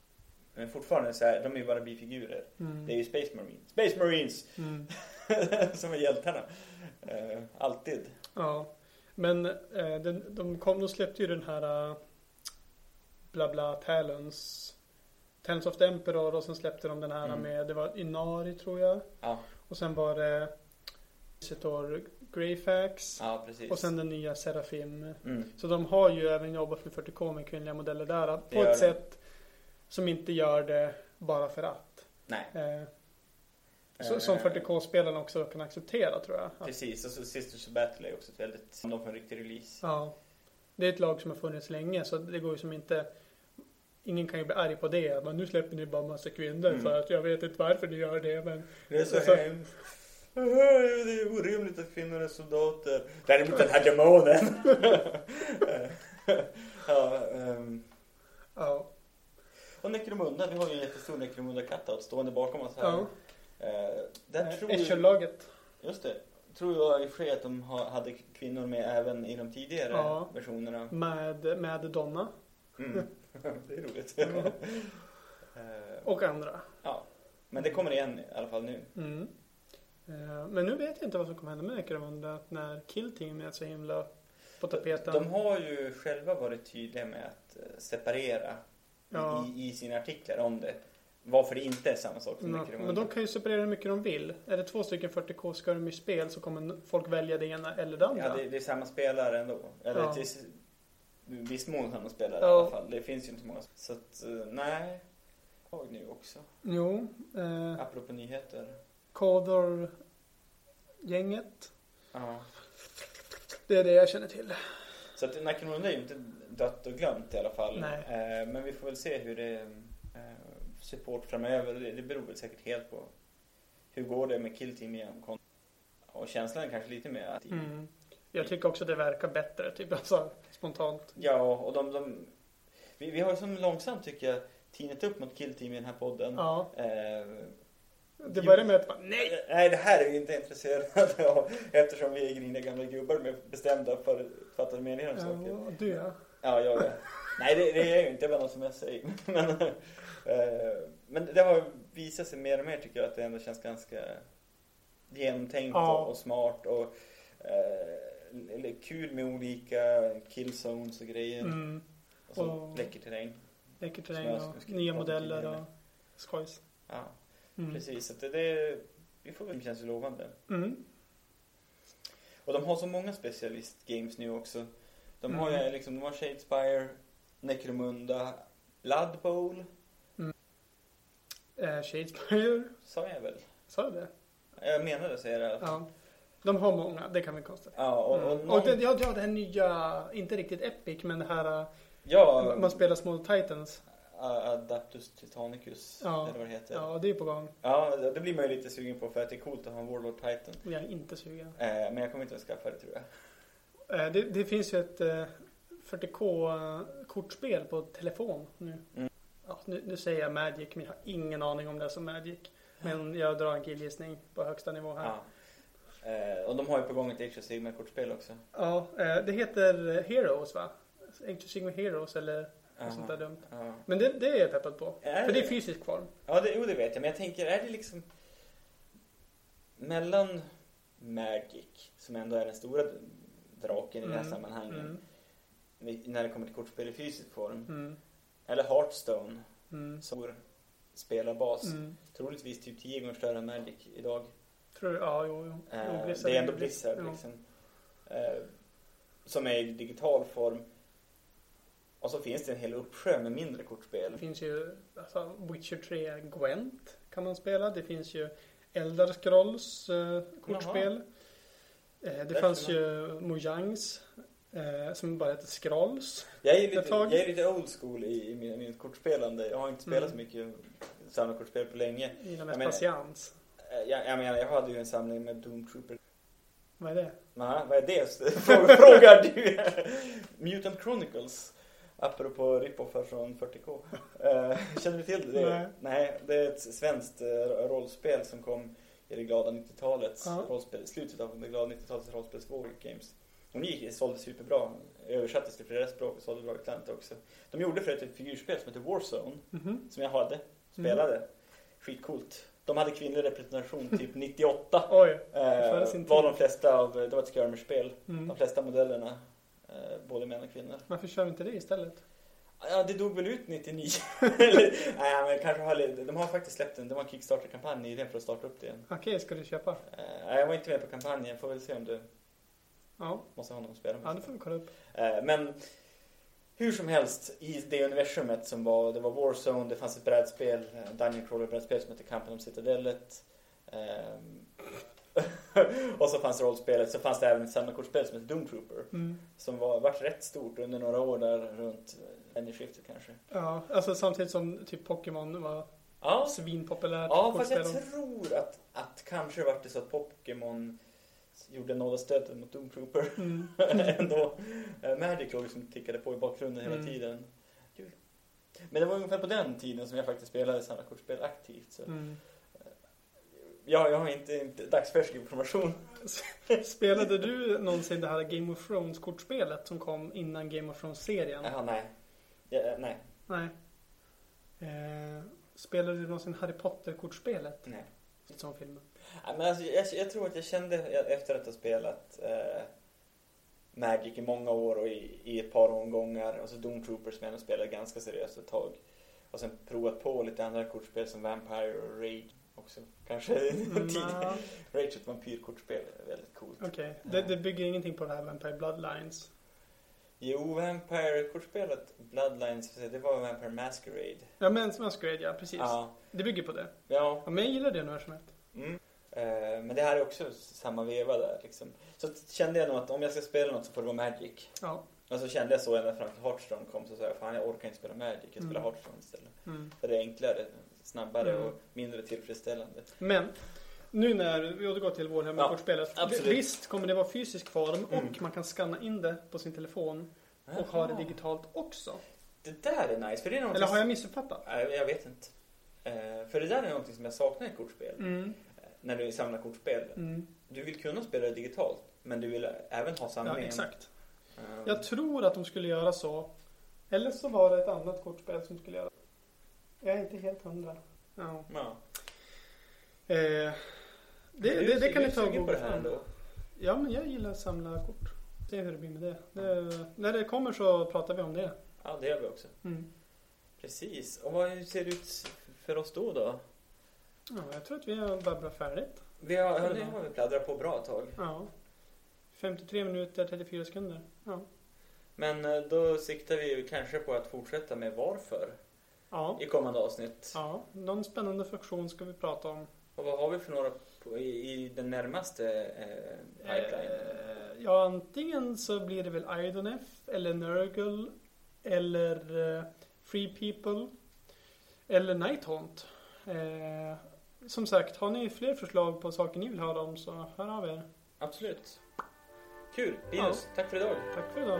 [SPEAKER 2] Men fortfarande så är de är ju bara bifigurer.
[SPEAKER 3] Mm.
[SPEAKER 2] Det är ju Space Marines. Space Marines!
[SPEAKER 3] Mm.
[SPEAKER 2] som är hjältarna. Eh, alltid.
[SPEAKER 3] Ja, men eh, den, de kom, de släppte ju den här uh, bla bla Talons Talons of the Emperor och sen släppte de den här
[SPEAKER 2] Mm.
[SPEAKER 3] med, det var Inari tror jag.
[SPEAKER 2] Ja,
[SPEAKER 3] Och sen var det Visitor Greyfax.
[SPEAKER 2] ja.
[SPEAKER 3] Och sen den nya Serafim.
[SPEAKER 2] Mm.
[SPEAKER 3] Så de har ju även jobbat med 40K med kvinnliga modeller där.
[SPEAKER 2] Det
[SPEAKER 3] På ett
[SPEAKER 2] de.
[SPEAKER 3] sätt som inte gör det bara för att.
[SPEAKER 2] Nej.
[SPEAKER 3] Eh, så, som
[SPEAKER 2] Eh,
[SPEAKER 3] 40K-spelarna också kan acceptera tror jag.
[SPEAKER 2] Precis, och så Sisters of Battle är också ett väldigt, de får en riktig release.
[SPEAKER 3] Ja. Det är ett lag som har funnits länge så det går ju som inte Ingen kan ju bli arg på det. Men nu släpper ni bara massa kvinnor
[SPEAKER 2] Mm.
[SPEAKER 3] för att jag vet inte varför ni gör det men
[SPEAKER 2] Det är så
[SPEAKER 3] Alltså-
[SPEAKER 2] hemskt. Det är orimligt att kvinnor är soldater. Däremot den här demonen. ja, ehm.
[SPEAKER 3] ja.
[SPEAKER 2] Och Necromunda, vi har ju en jättestor Necromunda cutout stående bakom oss här.
[SPEAKER 3] ja.
[SPEAKER 2] Eh, där tror jag,
[SPEAKER 3] Escher-laget.
[SPEAKER 2] just det, tror jag i och för sig att de ha- hade kvinnor med även i de tidigare
[SPEAKER 3] Ja.
[SPEAKER 2] versionerna.
[SPEAKER 3] Med, med Donna
[SPEAKER 2] Mm. det är roligt.
[SPEAKER 3] Ja.
[SPEAKER 2] Eh,
[SPEAKER 3] och andra.
[SPEAKER 2] ja. Men det kommer igen i alla fall nu.
[SPEAKER 3] Mm. Eh, Men nu vet jag inte vad som kommer hända med Necromunda när Kill Team är så himla på tapeten.
[SPEAKER 2] De har ju själva varit tydliga med att eh, separera
[SPEAKER 3] Ja.
[SPEAKER 2] i, i sina artiklar om det. Varför det inte är samma sak som Necromunda.
[SPEAKER 3] men de kan ju separera hur mycket de vill. Är det två stycken 40K skärm i spel så kommer folk välja det ena eller det andra.
[SPEAKER 2] Ja, det, det är samma spelare ändå. Eller
[SPEAKER 3] Ja.
[SPEAKER 2] till viss mån samma spelare
[SPEAKER 3] Ja.
[SPEAKER 2] i alla fall. Det finns ju inte många. Så att, eh, nej. Och nu också.
[SPEAKER 3] Jo, eh,
[SPEAKER 2] Apropå nyheter.
[SPEAKER 3] Codor-gänget.
[SPEAKER 2] Ja.
[SPEAKER 3] Det är det jag känner till.
[SPEAKER 2] Så att Nakamundi är ju inte dött och glömt i alla fall.
[SPEAKER 3] Nej.
[SPEAKER 2] Eh, men vi får väl se hur det eh, support framöver. Det, det beror väl säkert helt på hur går det med Kill Team igen. Och känslan är kanske lite mer att
[SPEAKER 3] Mm. Jag tycker också det verkar bättre, typ alltså spontant.
[SPEAKER 2] Ja, och de, de vi, vi har ju som långsamt tycker jag tinat upp mot Kill Team i den här podden.
[SPEAKER 3] Ja,
[SPEAKER 2] Eh,
[SPEAKER 3] det börjar med att bara, nej!
[SPEAKER 2] Nej, det här är vi inte intresserade av eftersom vi är griniga gamla gubbar med bestämda förutfattade meningar om saker.
[SPEAKER 3] Ja, du ja.
[SPEAKER 2] Ja, jag är. Nej, det, det är jag ju inte. Jag vet inte som jag säger. Men, eh, men det har visat sig mer och mer tycker jag att det ändå känns ganska genomtänkt
[SPEAKER 3] Ja.
[SPEAKER 2] och, och smart och eh, kul med olika killzones och grejer.
[SPEAKER 3] Mm.
[SPEAKER 2] Och så
[SPEAKER 3] Och-
[SPEAKER 2] läcker terräng.
[SPEAKER 3] Läcker terräng och nya modeller och skojs.
[SPEAKER 2] Ja,
[SPEAKER 3] Mm.
[SPEAKER 2] precis. Så det, det, vi får väl det känns lovande.
[SPEAKER 3] Mm.
[SPEAKER 2] Och de har så många specialist-games nu också. De har
[SPEAKER 3] Mm.
[SPEAKER 2] ju liksom, de har Shadespire, Necromunda, Blood Bowl,
[SPEAKER 3] Eh, Shadespire,
[SPEAKER 2] sa jag väl?
[SPEAKER 3] sa jag det?
[SPEAKER 2] Jag menade att säga det i alla fall.
[SPEAKER 3] Ja. De har många, det kan vi konstatera.
[SPEAKER 2] Ja, och, och,
[SPEAKER 3] Mm.
[SPEAKER 2] någon,
[SPEAKER 3] Och det, ja, ja, det här nya, inte riktigt Epic, men det här,
[SPEAKER 2] ja,
[SPEAKER 3] man spelar Small Titans.
[SPEAKER 2] Adaptus Titanicus,
[SPEAKER 3] Ja.
[SPEAKER 2] eller vad det heter.
[SPEAKER 3] Ja, det är på gång.
[SPEAKER 2] Ja, det blir man ju lite sugen på för att det är coolt att ha en Warlord Titan.
[SPEAKER 3] Jag är inte sugen.
[SPEAKER 2] Eh, men jag kommer inte att skaffa det tror jag.
[SPEAKER 3] Eh, det, det finns ju ett eh, 40K-kortspel på telefon nu.
[SPEAKER 2] Mm.
[SPEAKER 3] Nu. Nu säger jag Magic, men jag har ingen aning om det är som Magic. Men jag drar en killgissning på högsta nivå här.
[SPEAKER 2] Ja. Eh, och de har ju på gång ett Age of kortspel också.
[SPEAKER 3] Ja, eh, det heter Heroes va? Age of Heroes eller något
[SPEAKER 2] Aha.
[SPEAKER 3] sånt där dumt.
[SPEAKER 2] Ja.
[SPEAKER 3] Men det, det är jag peppad på.
[SPEAKER 2] Är
[SPEAKER 3] För det är
[SPEAKER 2] det?
[SPEAKER 3] fysisk form.
[SPEAKER 2] Ja, det, jo, det vet jag. Men jag tänker, är det liksom mellan Magic, som ändå är den stora draken i det här
[SPEAKER 3] Mm,
[SPEAKER 2] sammanhanget,
[SPEAKER 3] Mm,
[SPEAKER 2] när det kommer till kortspel i fysisk form,
[SPEAKER 3] mm,
[SPEAKER 2] eller Hearthstone,
[SPEAKER 3] mm,
[SPEAKER 2] stor spelarbas,
[SPEAKER 3] mm.
[SPEAKER 2] troligtvis typ 10 gånger större än Magic idag.
[SPEAKER 3] Tror du? Ja, jo, jo.
[SPEAKER 2] Eh,
[SPEAKER 3] jo
[SPEAKER 2] det är ändå Blizzard
[SPEAKER 3] jo.
[SPEAKER 2] liksom. Eh, som är i digital form. Och så finns det en hel uppsjö med mindre kortspel.
[SPEAKER 3] Det finns ju alltså, Witcher 3 Gwent kan man spela. Det finns ju Elder Scrolls eh, kortspel. Eh, det
[SPEAKER 2] Där
[SPEAKER 3] fanns ju Mojangs eh, som bara heter Scrolls.
[SPEAKER 2] Jag är,
[SPEAKER 3] Ett
[SPEAKER 2] lite, jag är lite old school i, i min, min kortspelande. Jag har inte spelat
[SPEAKER 3] Mm.
[SPEAKER 2] så mycket samma kortspel på länge.
[SPEAKER 3] Mest
[SPEAKER 2] menar-
[SPEAKER 3] patiens.
[SPEAKER 2] Eh, Jag, jag menar, jag hade ju en samling med Doom Trooper.
[SPEAKER 3] Vad är det?
[SPEAKER 2] Nej, vad är det? Frå- Frågar du? Mutant Chronicles. Apropå rippoffar från 40K. Eh, känner du till det?
[SPEAKER 3] Nej.
[SPEAKER 2] Nej, det är ett svenskt eh, rollspel som kom i det glada 90-talets
[SPEAKER 3] Ja.
[SPEAKER 2] rollspel, slutet av det glada 90-talets rollspelsvåg games. Det gick, sålde superbra. Översattes till flera språk och sålde bra i utlandet också. De gjorde för ett figurspel som heter Warzone,
[SPEAKER 3] Mhm.
[SPEAKER 2] som jag hade, spelade. Skitcoolt. De hade kvinnlig representation typ 98.
[SPEAKER 3] Oj.
[SPEAKER 2] Eh, var de flesta av, det var ett skirmish-spel.
[SPEAKER 3] Mm.
[SPEAKER 2] De flesta modellerna, eh, både män och kvinnor.
[SPEAKER 3] Varför kör vi inte det istället?
[SPEAKER 2] Ja, det dog väl ut 99. Eller, nej, men kanske har, de har faktiskt släppt en, det var en Kickstarter-kampanj nyligen för att starta upp det igen.
[SPEAKER 3] Okej, ska du köpa?
[SPEAKER 2] Eh, nej, jag var inte med på kampanjen, får väl se om du
[SPEAKER 3] Ja,
[SPEAKER 2] måste ha någon att spela med.
[SPEAKER 3] ja det får vi kolla upp.
[SPEAKER 2] Eh, Men hur som helst, i det universumet som var, det var Warzone, det fanns ett brädspel, eh, Dungeon Crawler brädspel som hette Kampen om Citadellet. Ehm, och så fanns rollspelet, så fanns det även ett samlarkortspel som hette Doom Trooper.
[SPEAKER 3] Mm.
[SPEAKER 2] Som var, vart rätt stort under några år där runt millennieskiftet kanske.
[SPEAKER 3] Ja, alltså samtidigt som typ Pokémon var
[SPEAKER 2] Ja,
[SPEAKER 3] svinpopulärt.
[SPEAKER 2] ja fast jag tror att, att kanske vart det så att Pokémon gjorde nåda stöten mot Doom Trooper.
[SPEAKER 3] Mm.
[SPEAKER 2] ändå. Eh, Magic låg liksom tickade på i bakgrunden hela
[SPEAKER 3] Mm.
[SPEAKER 2] tiden. Kul. Men det var ungefär på den tiden som jag faktiskt spelade sådana kortspel aktivt. Så.
[SPEAKER 3] Mm.
[SPEAKER 2] Jag, jag har inte, inte dagsfärsk information.
[SPEAKER 3] Spelade du någonsin det här Game of Thrones kortspelet som kom innan Game of Thrones-serien?
[SPEAKER 2] Jaha, nej. Ja, eh, nej.
[SPEAKER 3] Nej. Eh, spelade du någonsin Harry Potter-kortspelet?
[SPEAKER 2] nej.
[SPEAKER 3] Som filmen.
[SPEAKER 2] Ja, Men alltså, jag, jag tror att jag kände efter att ha spelat eh, Magic i många år och i, i ett par omgångar och så Doom Troopers som jag ändå spelade ganska seriöst ett tag. Och sen provat på lite andra kortspel som Vampire och Rage också. Kanske
[SPEAKER 3] Mm,
[SPEAKER 2] Rage ett vampyrkortspel, är väldigt coolt.
[SPEAKER 3] Okej, det, det bygger ingenting på det här Vampire Bloodlines.
[SPEAKER 2] Jo, Vampire-kortspelet Bloodlines, det var Vampire Masquerade.
[SPEAKER 3] Ja, men Masquerade, ja precis.
[SPEAKER 2] Ja.
[SPEAKER 3] Det bygger på det.
[SPEAKER 2] Ja.
[SPEAKER 3] Ja, men jag gillar det universumet.
[SPEAKER 2] Mm. Eh, men det här är också samma veva där liksom. Så kände jag nog att om jag ska spela något så får det vara Magic.
[SPEAKER 3] Ja.
[SPEAKER 2] Och så kände jag så ända fram till Hearthstone kom så sa jag fan jag orkar inte spela Magic, jag spelar
[SPEAKER 3] Mm.
[SPEAKER 2] Hearthstone istället.
[SPEAKER 3] Mm.
[SPEAKER 2] För det är enklare, snabbare
[SPEAKER 3] Mm.
[SPEAKER 2] och mindre tillfredsställande.
[SPEAKER 3] Men nu när vi återgår till Warhammer-kortspelet.
[SPEAKER 2] absolut.
[SPEAKER 3] visst kommer det vara fysisk form
[SPEAKER 2] Mm.
[SPEAKER 3] och man kan scanna in det på sin telefon och ha det digitalt också.
[SPEAKER 2] Det där är nice, för det är någonting
[SPEAKER 3] Eller har jag missuppfattat?
[SPEAKER 2] Jag vet inte. Eh, för det där är någonting som jag saknar i kortspel.
[SPEAKER 3] Mm.
[SPEAKER 2] När du samlar kortspel.
[SPEAKER 3] Mm.
[SPEAKER 2] Du vill kunna spela det digitalt, men du vill även ha
[SPEAKER 3] Ja,
[SPEAKER 2] samlingen.
[SPEAKER 3] exakt.
[SPEAKER 2] Eh,
[SPEAKER 3] Jag tror att de skulle göra så. Eller så var det ett annat kortspel som skulle göra Jag är inte helt hundra. Ja.
[SPEAKER 2] ja.
[SPEAKER 3] Eh, det,
[SPEAKER 2] Du är
[SPEAKER 3] det, det kan
[SPEAKER 2] du
[SPEAKER 3] ni ta och googla
[SPEAKER 2] det här
[SPEAKER 3] fram.
[SPEAKER 2] ändå?
[SPEAKER 3] Ja, men jag gillar att samla kort. Se hur det blir med det. det. När det kommer så pratar vi om det.
[SPEAKER 2] Ja, det gör vi också.
[SPEAKER 3] Mm.
[SPEAKER 2] Precis. Och vad ser det ut för oss då då?
[SPEAKER 3] Ja, jag tror att vi har babblat färdigt.
[SPEAKER 2] Vi har, ja, det har vi pladdrat på bra tag.
[SPEAKER 3] Ja. 53 minuter, 34 sekunder. Ja.
[SPEAKER 2] Men eh, då siktar vi kanske på att fortsätta med varför
[SPEAKER 3] Ja.
[SPEAKER 2] i kommande avsnitt.
[SPEAKER 3] ja. Någon spännande funktion ska vi prata om.
[SPEAKER 2] Och vad har vi för några i, i den närmaste eh, pipeline?
[SPEAKER 3] Eh, ja, antingen så blir det väl Idonef eller Nurgle eller eh, Free People eller Nighthaunt. Eh, som sagt, har ni fler förslag på saker ni vill höra om så hör av er.
[SPEAKER 2] Absolut. Kul. Linus, tack för idag.
[SPEAKER 3] Tack för idag.